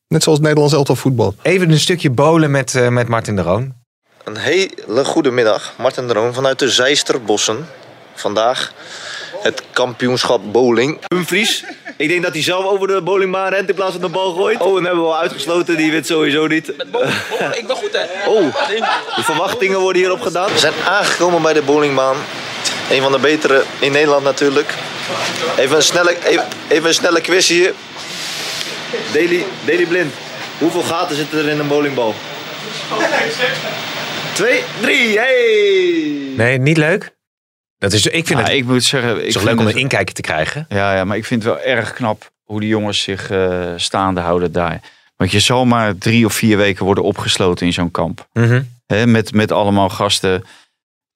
net zoals Nederlands elftal voetbal. even een stukje bolen met, eh, met Martin de Roon. Een hele goede middag, Martin de Roon vanuit de Zeisterbossen. Vandaag het kampioenschap bowling. Humphries, ik denk dat hij zelf over de bowlingbaan rent in plaats van de bal gooit. Oh, en hebben we al uitgesloten, die wint sowieso niet. ik ben goed hè. Oh, de verwachtingen worden hierop gedaan. We zijn aangekomen bij de bowlingbaan. Een van de betere in Nederland natuurlijk. Even een snelle, even, even een snelle quiz hier. Daily, Daily Blind, hoeveel gaten zitten er in een bowlingbal? Twee, drie, hey! Nee, niet leuk? Dat is, ik vind Ja, het, ik moet zeggen, ik leuk om het- een inkijkje te krijgen. Ja, ja, maar ik vind het wel erg knap hoe die jongens zich eh, staande houden daar. Want je zal maar drie of vier weken worden opgesloten in zo'n kamp. Hè, met, met allemaal gasten.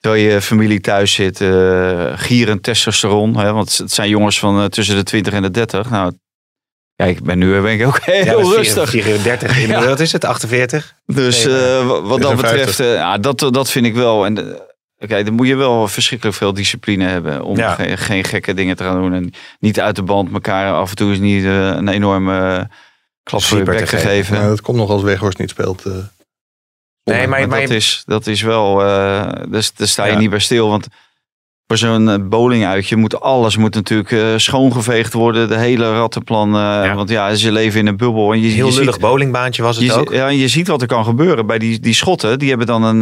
Terwijl je familie thuis zit, eh gierend testosteron. Hè, want het zijn jongens van eh, tussen de 20 en de 30. Nou, kijk, ik ben nu ben ik ook heel Ja, rustig. 34, in, Ja. wat is het? 48? Dus Nee, eh, wa- wat dat 54. betreft, eh, ja, dat, dat vind ik wel. En eh, kijk, dan moet je wel verschrikkelijk veel discipline hebben om Ja. geen, geen gekke dingen te gaan doen. En niet uit de band elkaar af en toe is niet eh, een enorme eh, klap voor je bek te geven. Maar dat komt nog als Weghorst niet speelt. eh. Nee, maar, maar maar dat, is, dat is wel, eh dus, daar sta je Ja. niet bij stil. Want voor zo'n eh, bowlinguitje moet alles moet natuurlijk eh, schoongeveegd worden. De hele rattenplan. eh, Ja. Want ja, ze leven in een bubbel. En je, heel je ziet- lullig bowlingbaantje was het je, ook. ja, je ziet wat er kan gebeuren bij die, die schotten. Die hebben dan een,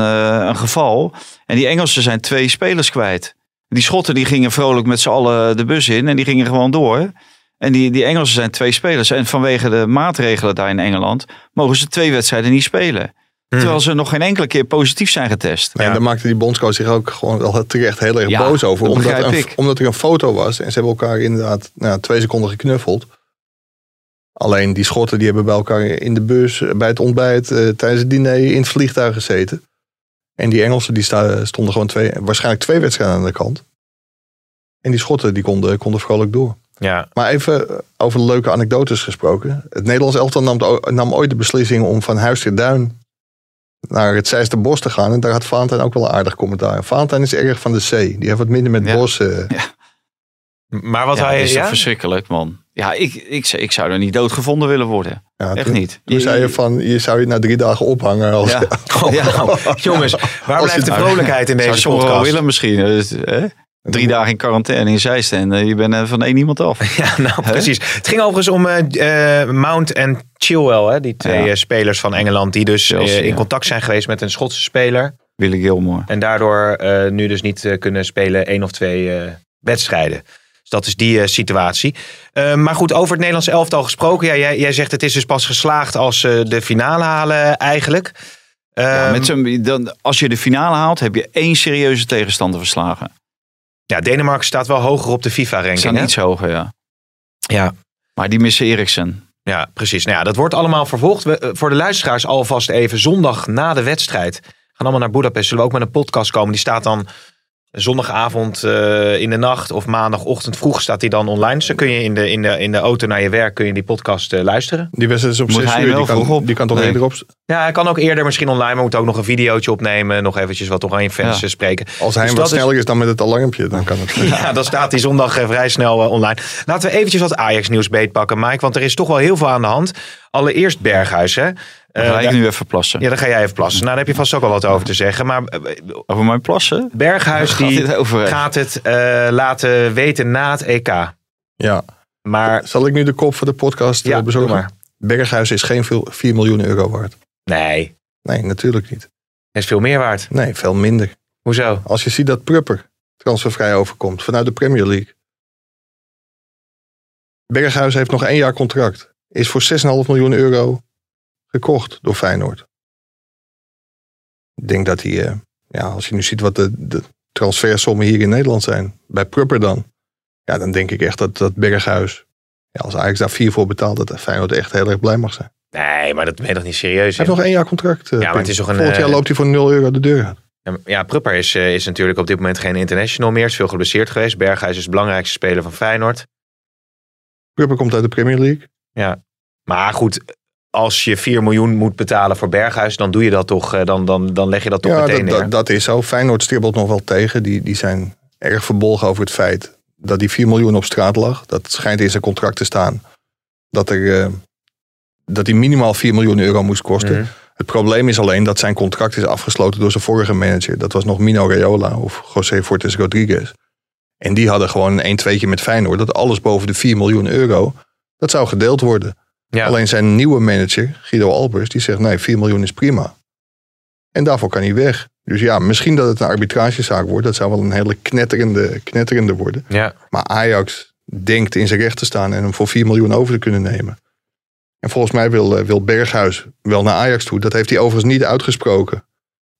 een geval. En die Engelsen zijn twee spelers kwijt. Die schotten die gingen vrolijk met z'n allen de bus in. En die gingen gewoon door. En die, die Engelsen zijn twee spelers. En vanwege de maatregelen daar in Engeland... mogen ze twee wedstrijden niet spelen. Terwijl ze nog geen enkele keer positief zijn getest. En daar maakte die bondscoach zich ook gewoon wel terecht heel erg Ja, boos over. dat Omdat, begrijp een- ik. omdat er een foto was. En ze hebben elkaar inderdaad nou, twee seconden geknuffeld. Alleen die schotten die hebben bij elkaar in de bus, eh, bij het ontbijt, eh, tijdens het diner in het vliegtuig gezeten. En die Engelsen die stonden gewoon twee, waarschijnlijk twee wedstrijden aan de kant. En die schotten die konden, konden vrolijk door. Ja, Maar even eh, over leuke anekdotes gesproken. Het Nederlands elftal nam, nam ooit de beslissing om van Huis ter Duin naar het Zeisterbos te gaan. En daar had Valentijn ook wel een aardig commentaar. Valentijn is erg van de zee. Die heeft wat minder met Ja. bos. eh. maar wat Ja, hij... is toch ja? verschrikkelijk, man. Ja, ik, ik, ik zou er niet doodgevonden willen worden. ja, Echt toen, niet. Toen zei je van, je zou je na drie dagen ophangen. Als, Ja. Oh, jongens, waar Als blijft de je- vrolijkheid in deze podcast? willen misschien. Dus, hè? Drie dagen in quarantaine in Zeist en eh, je bent eh, van één iemand af. Ja, nou precies. Het ging overigens om eh, Mount en Chilwell, hè, die twee Ja. spelers van Engeland, die dus Chelsea, in contact zijn geweest met een Schotse speler. Willy Gilmore. En daardoor nu dus niet kunnen spelen één of twee wedstrijden. Dus dat is die situatie. Maar goed, over het Nederlandse elftal gesproken. Ja, jij, jij zegt het is dus pas geslaagd als ze de finale halen eigenlijk. Ja, Ehm, met dan, als je de finale haalt, heb je één serieuze tegenstander verslagen. Ja, Denemarken staat wel hoger op de FIFA-ranking. iets hoger, ja. Ja, Maar die missen Eriksen. Ja, precies. Nou ja, dat wordt allemaal vervolgd. We, eh, voor de luisteraars alvast even zondag na de wedstrijd. Gaan allemaal naar Budapest. Zullen we ook met een podcast komen. Die staat dan zondagavond eh, in de nacht of maandagochtend vroeg staat hij dan online. Dus dan kun je in de, in de, in de auto naar je werk kun je die podcast eh, luisteren. Die wedstrijd is op Moet 6 hij uur. Die vroeg kan, op? die kan toch Nee. eerder op... Ja, hij kan ook eerder misschien online, maar moet ook nog een videootje opnemen. Nog eventjes wat oranje fans Ja. eh, spreken. Als hij Dus wat is- sneller is dan met het alarmpje, dan kan het. Ja, dan staat hij zondag vrij snel online. Laten we eventjes wat Ajax-nieuws beetpakken, Mike. Want er is toch wel heel veel aan de hand. Allereerst Berghuis, hè? Dan Eh, ga ik nu even plassen. Ja, dan ga jij even plassen. Nou, daar heb je vast ook wel wat over te zeggen. Maar eh, Over mijn plassen? Berghuis Gaat die dit over? gaat het eh, laten weten na het EK. Ja. Maar Zal ik nu de kop voor de podcast ja, eh, doe bezorgen? maar. Berghuis is geen veel- 4 miljoen euro waard. Nee, Nee, natuurlijk niet. is veel meer waard. Nee, veel minder. Hoezo? Als je ziet dat Prupper transfervrij overkomt vanuit de Premier League. Berghuis heeft nog één jaar contract. Is voor 6,5 miljoen euro gekocht door Feyenoord. Ik denk dat hij, eh, ja, als je nu ziet wat de, de transfersommen hier in Nederland zijn. Bij Prupper dan. Ja, dan denk ik echt dat, dat Berghuis, ja, als Ajax daar vier voor betaalt, dat Feyenoord echt heel erg blij mag zijn. Nee, maar dat ben je toch niet serieus? Hij heeft nog één jaar contract. eh, Ja, maar het is toch een, Volgend jaar eh, loopt hij voor 0 euro de deur uit. Ja, Ja, Prupper is, is natuurlijk op dit moment geen international meer. Is veel geblesseerd geweest. Berghuis is de belangrijkste speler van Feyenoord. Prupper komt uit de Premier League. Maar goed, als je 4 miljoen moet betalen voor Berghuis, dan doe je dat toch. eh, Dan, dan, dan leg je dat toch ja, meteen dat, neer. dat, dat is zo. Feyenoord stribbelt nog wel tegen. Die, die zijn erg verbolgen over het feit dat die 4 miljoen op straat lag. Dat schijnt in zijn contract te staan. Dat, er, eh, dat die minimaal 4 miljoen euro moest kosten. Mhm. Het probleem is alleen dat zijn contract is afgesloten door zijn vorige manager. Dat was nog Mino Raiola of José Fortes Rodriguez. En die hadden gewoon een 1-2'tje met Feyenoord. Dat alles boven de 4 miljoen euro, dat zou gedeeld worden. Ja. Alleen zijn nieuwe manager, Guido Albers, die zegt nee, 4 miljoen is prima. En daarvoor kan hij weg. Dus ja, misschien dat het een arbitragezaak wordt. Dat zou wel een hele knetterende, knetterende worden. Ja. Maar Ajax denkt in zijn recht te staan en hem voor 4 miljoen over te kunnen nemen. En volgens mij wil, eh, wil Berghuis wel naar Ajax toe. Dat heeft hij overigens niet uitgesproken.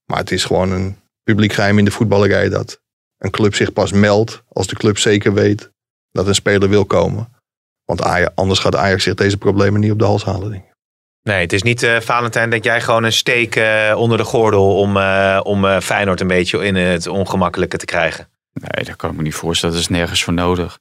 Maar het is gewoon een publiek geheim in de voetballerij dat een club zich pas meldt als de club zeker weet dat een speler wil komen. Want Ajax, anders gaat Ajax zich deze problemen niet op de hals halen. Denk ik. Nee, het is niet, eh Valentijn, dat jij gewoon een steek eh, onder de gordel om, eh, om eh, Feyenoord een beetje in het ongemakkelijke te krijgen. Nee, dat kan ik me niet voorstellen. Dat is nergens voor nodig.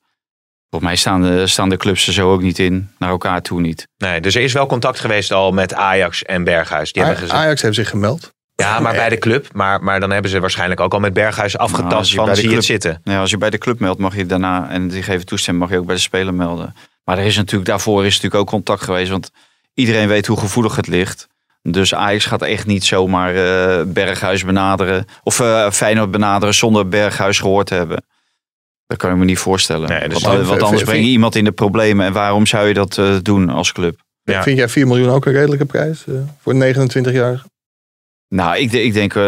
Volgens mij staan de, staan de clubs er zo ook niet in. Naar elkaar toe niet. Nee, dus er is wel contact geweest al met Ajax en Berghuis. Die hebben gezegd, Ajax heeft zich gemeld. ja, maar bij de club. Maar, maar dan hebben ze waarschijnlijk ook al met Berghuis Nou, afgetast van bij de zie je het club- zitten. Nee, als je bij de club meldt, mag je daarna, en die geven toestemming, mag je ook bij de speler melden. Maar er is natuurlijk, daarvoor is natuurlijk ook contact geweest. Want iedereen weet hoe gevoelig het ligt. Dus Ajax gaat echt niet zomaar eh, Berghuis benaderen. Of eh, Feyenoord benaderen zonder Berghuis gehoord te hebben. Dat kan ik me niet voorstellen. Nee, dus want, anders breng je iemand in de problemen. En waarom zou je dat eh, doen als club? Ja. Vind jij 4 miljoen ook een redelijke prijs eh, voor een 29 jaar? Nou, ik, ik denk, eh,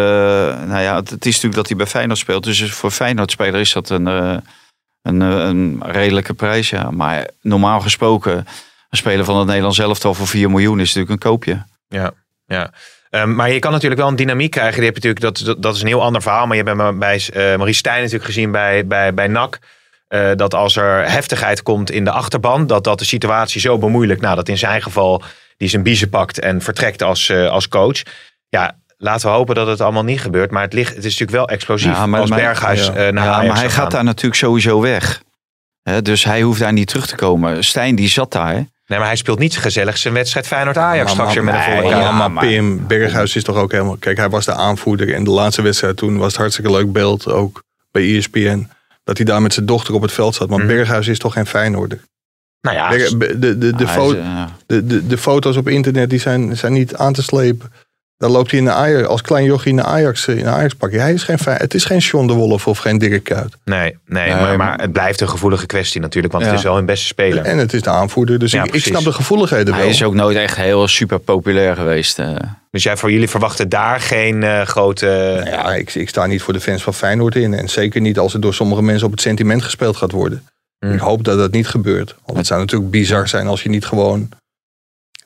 nou ja, het, het is natuurlijk dat hij bij Feyenoord speelt. Dus voor Feyenoord-speler is dat een, eh, een, eh, een redelijke prijs, ja. Maar normaal gesproken, een speler van het Nederlands elftal voor 4 miljoen is natuurlijk een koopje. Ja, ja. Ehm, maar je kan natuurlijk wel een dynamiek krijgen. Die heb natuurlijk, dat, dat, is een heel ander verhaal. Maar je hebt bij, eh, Maurice Stijn natuurlijk gezien bij, bij, bij NAC. eh, dat als er heftigheid komt in de achterban, dat dat de situatie zo bemoeilijkt. Nou, dat in zijn geval die zijn biezen pakt en vertrekt als, als coach. Ja, laten we hopen dat het allemaal niet gebeurt. Maar het, ligt, het is natuurlijk wel explosief Ja, maar- als maar- Berghuis ja. eh, naar Ja, Ajax maar hij gaat daar natuurlijk sowieso weg. Hè, dus hij hoeft daar niet terug te komen. Stijn die zat daar. Nee, maar hij speelt niet gezellig zijn wedstrijd Feyenoord-Ajax straks weer met een volle ja, maar, maar- Pim, Berghuis is toch ook helemaal... Kijk, hij was de aanvoerder. En de laatste wedstrijd toen was het hartstikke leuk beeld. Ook bij ESPN. Dat hij daar met zijn dochter op het veld zat. Maar Mhm. Berghuis is toch geen Feyenoorder. Nou ja, Berg- de, eh, de, de, de foto's op internet die zijn, zijn niet aan te slepen. Dan loopt hij in de Ajax, als klein jochie in de Ajax, in de Ajax pakje. Hij is geen, het is geen John de Wolf of geen Dirk Kuyt. nee, nee, Nee, maar, het blijft een gevoelige kwestie natuurlijk. Want Ja. het is wel hun beste speler. En het is de aanvoerder. Dus Ja, ik, snap de gevoeligheden hij wel. is ook nooit echt heel super populair geweest. eh. Dus jij voor jullie verwachten daar geen eh, grote. Nou Ja, ik, ik sta niet voor de fans van Feyenoord in. En zeker niet als het door sommige mensen op het sentiment gespeeld gaat worden. Hmm. Ik hoop dat dat niet gebeurt. Want het zou natuurlijk bizar zijn als je niet gewoon...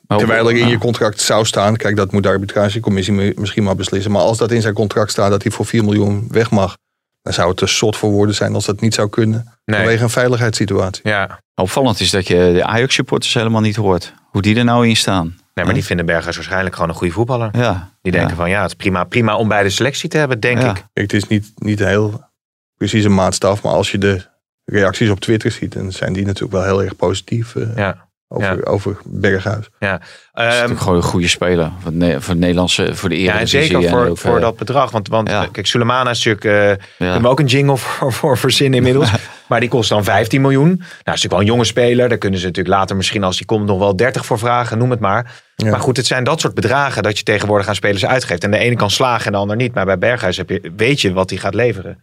Maar Terwijl er in je contract zou staan... Kijk, dat moet de arbitragecommissie mi- misschien maar beslissen. Maar als dat in zijn contract staat dat hij voor 4 miljoen weg mag... dan zou het te zot voor woorden zijn als dat niet zou kunnen. Nee. Vanwege een veiligheidssituatie. Ja. Opvallend is dat je de Ajax-supporters helemaal niet hoort. Hoe die er nou in staan. Nee, maar die vinden Berghuis waarschijnlijk gewoon een goede voetballer. Ja. Die denken Ja. van ja, het is prima, prima om bij de selectie te hebben, denk Ja. ik. Kijk, het is niet, niet heel precies een maatstaf. Maar als je de reacties op Twitter ziet, dan zijn die natuurlijk wel heel erg positief eh, Ja. Over, Ja. over Berghuis. Ja. Dat is Ehm, natuurlijk gewoon een goede speler. Voor, Ne- voor het Nederlandse, voor de ja, en Eredivisie. zeker en voor, ook, voor eh, dat bedrag. Want, want ja. kijk, Sulemana is natuurlijk... eh ja. We ook een jingle voor, voor verzinnen inmiddels. maar die kost dan 15 miljoen. Nou, is natuurlijk wel een jonge speler. Daar kunnen ze natuurlijk later misschien als die komt nog wel 30 voor vragen. Noem het maar. Ja. Maar goed, het zijn dat soort bedragen dat je tegenwoordig aan spelers uitgeeft. En de ene kan slagen en de ander niet. Maar bij Berghuis heb je, weet je wat hij gaat leveren.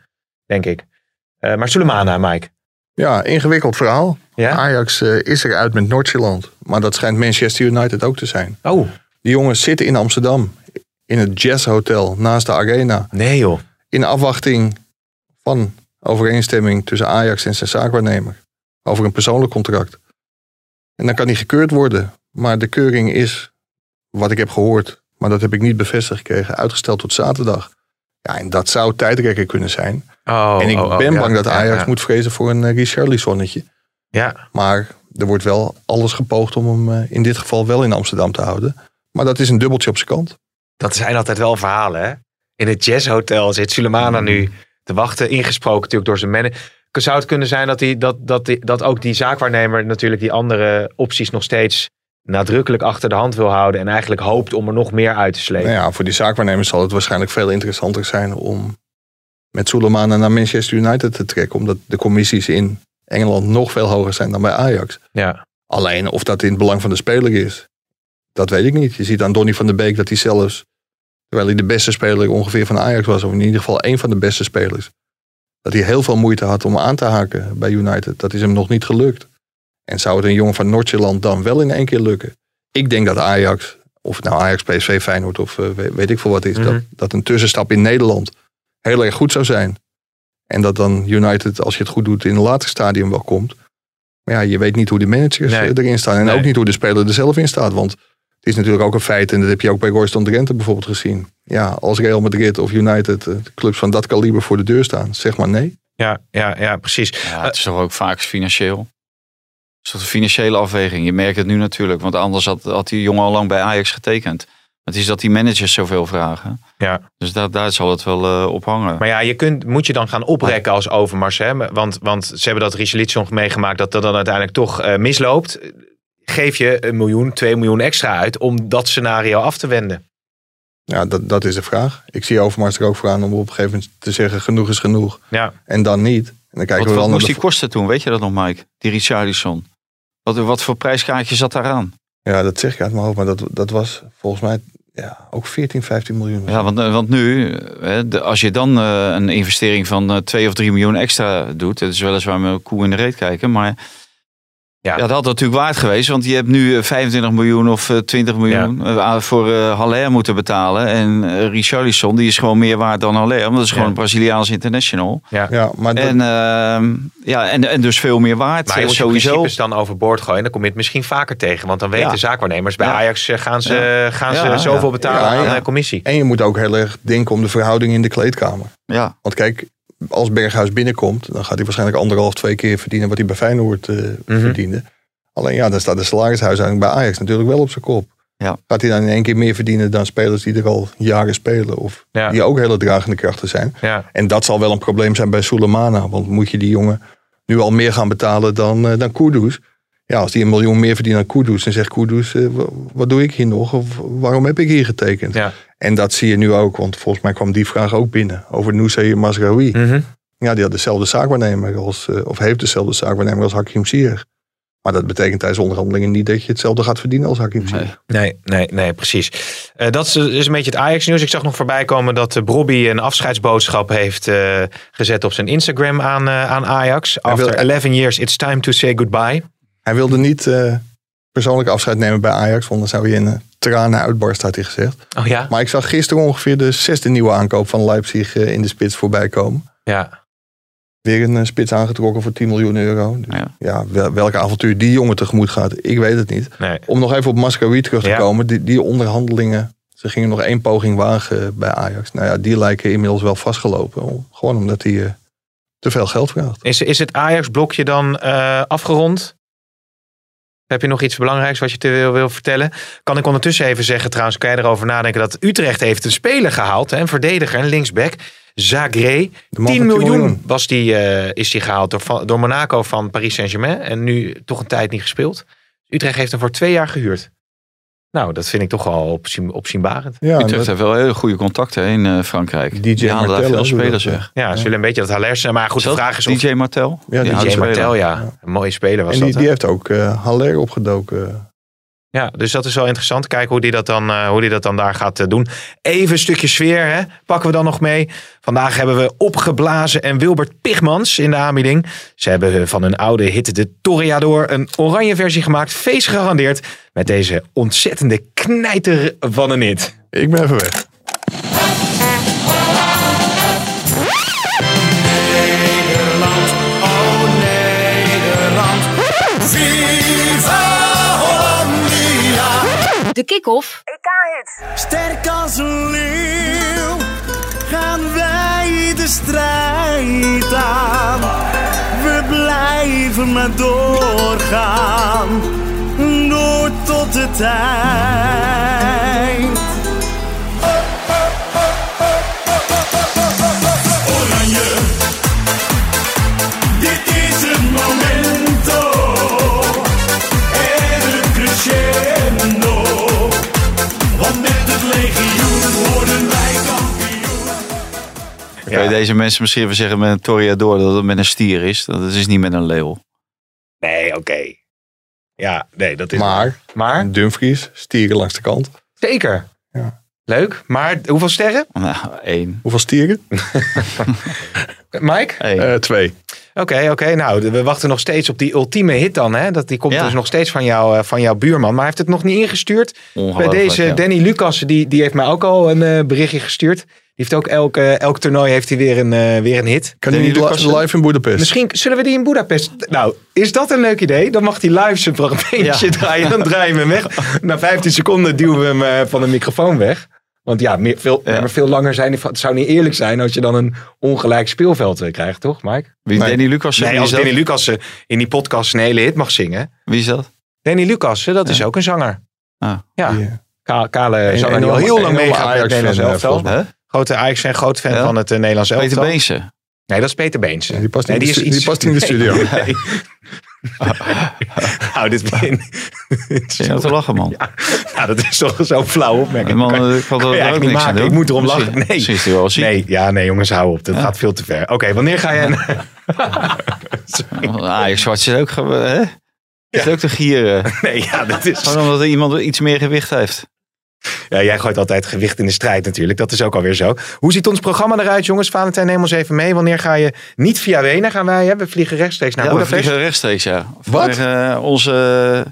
Denk ik. Eh, maar Sulemana, Mike. Ja, ingewikkeld verhaal. Ja? Ajax eh, is eruit met Noord-Zeeland. Maar dat schijnt Manchester United ook te zijn. Oh, Die jongens zitten in Amsterdam. In het Jazz Hotel naast de Arena. nee joh. In afwachting van overeenstemming tussen Ajax en zijn zaakwaarnemer. Over een persoonlijk contract. En dan kan die gekeurd worden. Maar de keuring is, wat ik heb gehoord, maar dat heb ik niet bevestigd gekregen, uitgesteld tot zaterdag. Ja, en dat zou tijdrekker kunnen zijn. Oh, en ik oh, oh, ben ja, bang dat ja, Ajax ja. moet vrezen voor een uh, Richarlisonnetje. Ja, Maar er wordt wel alles gepoogd om hem eh, in dit geval wel in Amsterdam te houden. Maar dat is een dubbeltje op zijn kant. dat zijn altijd wel verhalen hè. In het jazzhotel zit Sulemana nu te wachten. Ingesproken natuurlijk door zijn manager. Zou het kunnen zijn dat, die, dat, dat, die, dat ook die zaakwaarnemer natuurlijk die andere opties nog steeds nadrukkelijk achter de hand wil houden. En eigenlijk hoopt om er nog meer uit te slepen. Nou ja, voor die zaakwaarnemers zal het waarschijnlijk veel interessanter zijn om met Sulemana naar Manchester United te trekken. Omdat de commissies in Engeland nog veel hoger zijn dan bij Ajax. Ja. Alleen of dat in het belang van de speler is, dat weet ik niet. Je ziet aan Donny van der Beek dat hij zelfs, terwijl hij de beste speler ongeveer van Ajax was, of in ieder geval één van de beste spelers, dat hij heel veel moeite had om aan te haken bij United. Dat is hem nog niet gelukt. En zou het een jongen van Noord-Zeeland dan wel in één keer lukken? Ik denk dat Ajax, of het nou Ajax, PSV, Feyenoord of eh, weet, weet ik veel wat is, Mhm. dat, dat een tussenstap in Nederland heel erg goed zou zijn. En dat dan United, als je het goed doet, in een later stadium wel komt. Maar ja, je weet niet hoe de managers Nee. eh, erin staan. En Nee. ook niet hoe de speler er zelf in staat. Want het is natuurlijk ook een feit, en dat heb je ook bij Royston Drenthe bijvoorbeeld gezien. Ja, als Real Madrid of United, eh, de clubs van dat kaliber voor de deur staan, zeg maar nee. Ja, ja, ja, precies. Ja, het is toch ook vaak financieel. Het is toch een financiële afweging. Je merkt het nu natuurlijk. Want anders had, had die jongen al lang bij Ajax getekend. Het is dat die managers zoveel vragen. Ja. Dus daar, daar zal het wel eh, op hangen. Maar ja, je kunt, moet je dan gaan oprekken als Overmars. Hè? Want, want ze hebben dat Richelitson meegemaakt dat dat dan uiteindelijk toch eh, misloopt. Geef je een miljoen, twee miljoen extra uit om dat scenario af te wenden. Ja, dat, dat is de vraag. Ik zie Overmars er ook voor aan om op een gegeven moment te zeggen genoeg is genoeg. Ja. En dan niet. En dan kijken wat we wat wel naar moest de die kosten toen? Weet je dat nog, Mike? Die Richarlison. Wat, wat voor prijskaartje zat daaraan? Ja, dat zeg ik uit mijn hoofd. Maar dat, dat was volgens mij ja, ook 14, 15 miljoen. Ja, want, eh, want nu, eh, als je dan eh, een investering van eh, 2 of 3 miljoen extra doet, dat is weliswaar met een koe in de reet kijken, maar Ja. ja. dat had natuurlijk waard geweest, want je hebt nu eh, 25 miljoen of eh, 20 miljoen eh, voor eh Haller moeten betalen. En eh Richarlison, die is gewoon meer waard dan Haller, want dat is gewoon Ja. een Braziliaans international. Ja, maar dat, En, ehm, ja, en, en dus veel meer waard, Maar je eh, moet je sowieso. principes dan overboord gooien. Dan kom je het misschien vaker tegen. Want dan weten Ja. zaakwaarnemers. Bij Ja. Ajax eh, gaan ze, gaan ze Ja, zoveel ja. betalen Ja, aan ja. de commissie. en je moet ook heel erg denken om de verhouding in de kleedkamer. Ja, Want kijk, als Berghuis binnenkomt, dan gaat hij waarschijnlijk anderhalf, twee keer verdienen wat hij bij Feyenoord eh, Mhm. verdiende. Alleen ja, dan staat de salarishuishouding bij Ajax natuurlijk wel op zijn kop. Ja. Gaat hij dan in één keer meer verdienen dan spelers die er al jaren spelen? Of Ja. die ook hele dragende krachten zijn? Ja. En dat zal wel een probleem zijn bij Sulemana. Want moet je die jongen nu al meer gaan betalen dan, eh dan Kudus? Ja, als die een miljoen meer verdient dan Kudus, dan zegt Kudus, eh, wa- wat doe ik hier nog? Of waarom heb ik hier getekend? Ja. En dat zie je nu ook, want volgens mij kwam die vraag ook binnen. Over Nusay Masraoui. Mhm. Ja, die had dezelfde zaakwaarnemer als, eh, of heeft dezelfde zaakwaarnemer als Hakim Ziyech. Maar dat betekent tijdens onderhandelingen niet dat je hetzelfde gaat verdienen als Hakim Ziyech. Nee, nee, nee, precies. Eh, dat is, is een beetje het Ajax-nieuws. Ik zag nog voorbij komen dat uh, Brobby een afscheidsboodschap heeft gezet op zijn Instagram aan, aan Ajax. Wil- After 11 years, it's time to say goodbye. Hij wilde niet eh, persoonlijk afscheid nemen bij Ajax, want dan zou hij in een tranen uitbarsten, had hij gezegd. Oh ja? Maar ik zag gisteren ongeveer de zesde nieuwe aankoop van Leipzig eh, in de spits voorbij komen. Ja. Weer een eh, spits aangetrokken voor 10 miljoen euro. Dus Ja. ja, wel- welke avontuur die jongen tegemoet gaat, ik weet het niet. Nee. Om nog even op Mascaroui terug te Ja. komen. Die, die onderhandelingen, ze gingen nog één poging wagen bij Ajax. Nou ja, die lijken inmiddels wel vastgelopen. Gewoon omdat hij eh, te veel geld vraagt. Is, is het Ajax-blokje dan eh, afgerond? Heb je nog iets belangrijks wat je te wil, wil vertellen? Kan ik ondertussen even zeggen, trouwens, kan je erover nadenken dat Utrecht heeft een speler gehaald, hè, een verdediger, een linksback. Zagré. De man 10 van 10 miljoen. Was die, eh, is die gehaald door, door Monaco van Paris Saint-Germain. En nu toch een tijd niet gespeeld. Utrecht heeft hem voor twee jaar gehuurd. Nou, dat vind ik toch wel opzien, opzienbarend. Ja, Utrecht dat- heeft wel hele goede contacten in eh, Frankrijk. DJ Die halen daar Martel veel spelers dat, weg. Ja, ze willen een beetje dat Haller. Maar goed, de vraag is of DJ Martel? Ja, Die DJ. Martel, ja. Een mooie speler was en dat. die, heeft ook eh Haller opgedoken. Ja, dus dat is wel interessant. Kijken hoe die dat dan, eh, hoe die dat dan daar gaat eh, doen. Even een stukje sfeer, hè? pakken we dan nog mee. Vandaag hebben we Opgeblazen en Wilbert Pigmans in de aanbieding. Ze hebben eh, van hun oude hit de Toreador een oranje versie gemaakt. Feest gegarandeerd met deze ontzettende knijter van een hit. Ik ben even weg. De kick-off. Sterk als een leeuw gaan wij de strijd aan. We blijven maar doorgaan, door tot de tijd. Kan je deze mensen misschien even zeggen met een Toreador dat het met een stier is? Dat is niet met een leeuw. Nee, oké. Ja, nee, dat is... Maar, Maar, Dumfries, stieren langs de kant. zeker. Ja. Leuk. Maar hoeveel sterren? Nou, één. Hoeveel stieren? Mike? Eén. Eh, twee. Oké, oké. Nou, we wachten nog steeds op die ultieme hit dan. Hè? Dat, die komt Ja. dus nog steeds van, jou, eh, van jouw buurman. Maar hij heeft het nog niet ingestuurd. Bij deze ja. Danny Lucas, die, die heeft mij ook al een eh, berichtje gestuurd. Die heeft ook elk, elk toernooi heeft hij weer een, eh, weer een hit. Kan hij Danny niet li- live in Boedapest? Misschien zullen we die in Budapest... Nou, is dat een leuk idee? Dan mag hij live zijn fragmentje Ja. draaien. Dan draaien we hem weg. Na 15 seconden duwen we hem eh, van de microfoon weg. Want ja, meer, veel, Ja. maar veel langer zijn. Het zou niet eerlijk zijn als je dan een ongelijk speelveld eh, krijgt, toch Mike? Wie Nee. Danny Lucas? Nee, als? Danny Lucas in die podcast een hele hit mag zingen. wie is dat? Danny Lucas, dat is ook een zanger. Ah. Ja, kale Een zanger die al heel lang meegaat met Nederlands elftal. Grote Ajax fan, groot fan Ja. van het eh, Nederlands elftal. Peter Beense. Nee, dat is Peter Beens. Die past nee, niet in de die past niet in de studio. Nee. nou, dit begin. Ja, te lachen, man. Ja, dat is toch zo'n flauw opmerking. Man, Kan- ik er je ook niet aan maken. doen. Ik moet erom lachen. Nee. misschien is hij wel ziek. Nee, ja, nee, jongens, hou op. Dat Ja. gaat veel te ver. Oké, wanneer ga je... Ajax Zwart zit ook, hè? Zit ook te gieren. nee, ja, dat is... Gewoon omdat iemand iets meer gewicht heeft. Ja, jij gooit altijd gewicht in de strijd natuurlijk. Dat is ook alweer zo. Hoe ziet ons programma eruit, jongens? Valentijn, neem ons even mee. Wanneer ga je niet via Wenen gaan wij? Hè? We vliegen rechtstreeks naar ja, we vliegen rechtstreeks, ja. Wat? Onze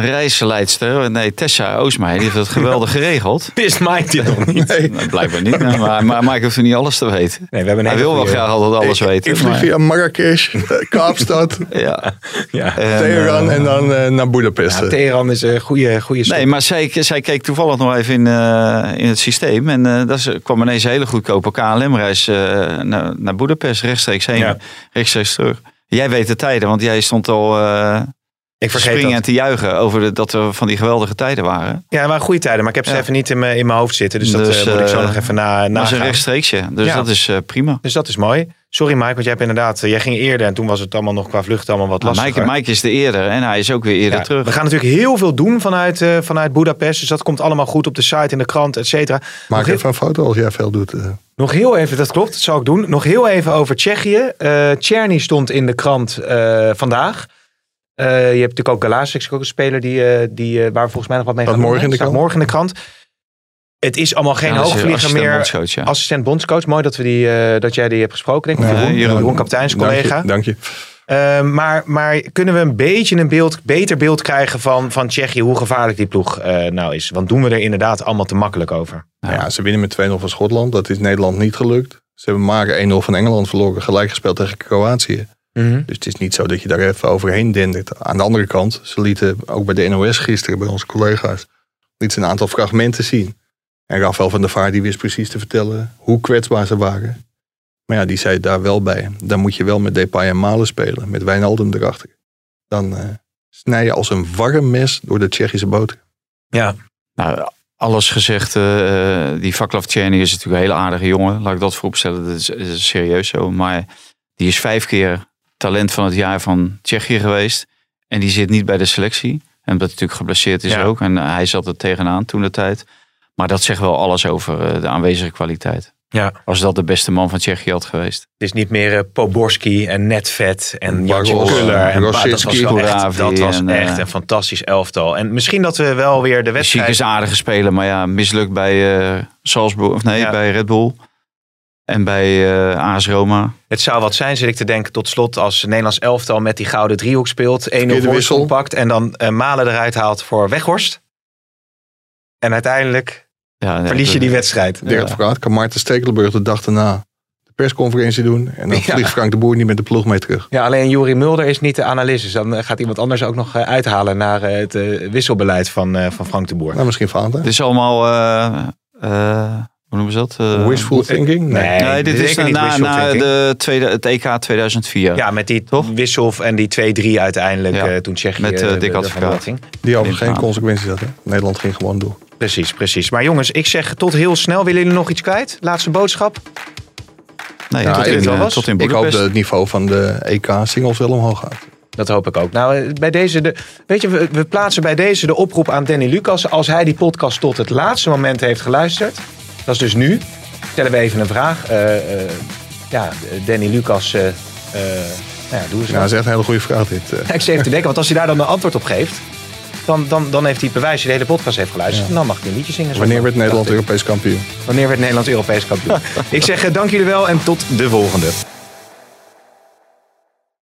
reisleidster, nee, Tessa Oosmeijer, die heeft het geweldig geregeld. Wist Mike dit nog niet? Nee, Nou, blijkbaar niet, nou, maar, maar Mike hoeft er niet alles te weten. Nee, we hebben een Hij wil wel graag altijd alles weten. ik vlieg maar- via Marrakesh, eh, Kaapstad, ja. Ja. En, Teheran eh, en dan eh, naar Boedapest. Ja, Teheran is een goede, goede stap. Nee, maar zij, zij keek toevallig nog even in, eh, in het systeem. En eh dat kwam ineens een hele goedkope KLM-reis eh, naar, naar Boedapest. Rechtstreeks heen, Ja. rechtstreeks terug. Jij weet de tijden, want jij stond al eh ik vergeet springen en te juichen over de, dat er van die geweldige tijden waren. Ja, het waren goede tijden, maar ik heb ze Ja. even niet in mijn, in mijn hoofd zitten. Dus dat Dus, eh, moet ik zo eh, nog even na, Dat is een rechtstreeksje, dus Ja. dat is eh, prima. Dus dat is mooi. Sorry Mike, want jij hebt inderdaad, jij ging eerder en toen was het allemaal nog qua vlucht allemaal wat lastiger. Mike, Mike is de eerder en hij is ook weer eerder Ja, terug. We gaan natuurlijk heel veel doen vanuit, eh vanuit Budapest. Dus dat komt allemaal goed op de site, in de krant, et cetera. Maak nog, even een foto als jij veel doet. nog heel even, dat klopt, dat zal ik doen. Nog heel even over Tsjechië. Eh Czerny stond in de krant eh, vandaag. Eh, je hebt natuurlijk ook Galasik, ook een speler die, eh, die, eh, waar we volgens mij nog wat mee gaan doen, morgen in de krant. morgen in de krant. Het is allemaal geen Ja, hoogvlieger meer. bondscoach, ja. Assistent bondscoach. Mooi dat, we die, eh, dat jij die hebt gesproken, denk ik. Nee, Jeroen, Jeroen. Jeroen Kapteins, collega. Dank je. Dank je. Maar, maar kunnen we een beetje een beeld, beter beeld krijgen van, van Tsjechië, hoe gevaarlijk die ploeg eh, nou is? Want doen we er inderdaad allemaal te makkelijk over? Nou ja, ze winnen met 2-0 van Schotland. Dat is Nederland niet gelukt. Ze hebben maar 1-0 van Engeland verloren. Gelijk gespeeld tegen Kroatië. Dus het is niet zo dat je daar even overheen dendert. Aan de andere kant, ze lieten ook bij de NOS gisteren, bij onze collega's, lieten ze een aantal fragmenten zien. En Rafael van der Vaart die wist precies te vertellen hoe kwetsbaar ze waren. Maar ja, die zei daar wel bij. Dan moet je wel met Depay en Malen spelen, met Wijnaldum erachter. Dan eh snij je als een warm mes door de Tsjechische boter. Ja. Nou, alles gezegd. eh, die Vaklav Tjerny is natuurlijk een hele aardige jongen. Laat ik dat vooropstellen. Dat is, dat is serieus zo. Maar die is vijf keer talent van het jaar van Tsjechië geweest. En die zit niet bij de selectie. En omdat hij natuurlijk geblesseerd is Ja. ook. En eh, hij zat er tegenaan toen de tijd. Maar dat zegt wel alles over eh, de aanwezige kwaliteit. Ja. Als dat de beste man van Tsjechië had geweest. Het is niet meer eh, Poborski en Netvet en Jantje Kuller. En Ba- dat was, wel echt, dat was en, echt een fantastisch elftal. En misschien dat we wel weer de Ziek wedstrijd... is een aardige speler. Maar ja, mislukt bij eh Salzburg. Of nee, Ja. bij Red Bull. En bij eh AS Roma. Het zou wat zijn, zit ik te denken, tot slot als Nederlands elftal met die gouden driehoek speelt. 1-0 Verkeerde voorsprong wissel. pakt en dan eh, Malen eruit haalt voor Weghorst. En uiteindelijk Ja, verlies je die wedstrijd. Dirk Verraad kan Maarten Stekelenburg de dag daarna de persconferentie doen. En dan Ja. vliegt Frank de Boer niet met de ploeg mee terug. Ja, alleen Juri Mulder is niet de analist. Dus dan eh, gaat iemand anders ook nog eh, uithalen naar het eh, wisselbeleid van, eh, van Frank de Boer. Nou, misschien Vaanta. Het is allemaal... eh, eh, hoe noemen ze dat? Eh, Wishful thinking? Nee. Nee, Nee, dit is zeker niet na, na de tweede, het EK 2004. Ja, met die Toch? wissel en die 2-3 uiteindelijk Ja. eh, toen Tsjechië Met, eh, de- Dick Advocaat. Die over Denk geen aan. consequenties had. Hè? Nederland ging gewoon door. Precies, precies. Maar jongens, ik zeg tot heel snel. Willen jullie nog iets kwijt? Laatste boodschap? Nee, Ja, tot, ik- in, wel was. tot in Ik hoop dat het niveau van de EK-singles wel omhoog gaat. Dat hoop ik ook. Nou, bij deze de, weet je, we, we plaatsen bij deze de oproep aan Danny Lucas. Als hij die podcast tot het laatste moment heeft geluisterd, dat is dus nu, stellen we even een vraag. Eh, eh, ja, Danny Lucas, eh, nou ja, doe eens Ja, dat is echt een hele goede vraag dit. ik zit even te denken, want als hij daar dan een antwoord op geeft, dan, dan, dan heeft hij het bewijs dat hij de hele podcast heeft geluisterd. En dan mag hij een liedje zingen. Wanneer werd Nederland. Europees kampioen? Wanneer werd Nederland Europees kampioen? ik zeg dank jullie wel en tot de volgende.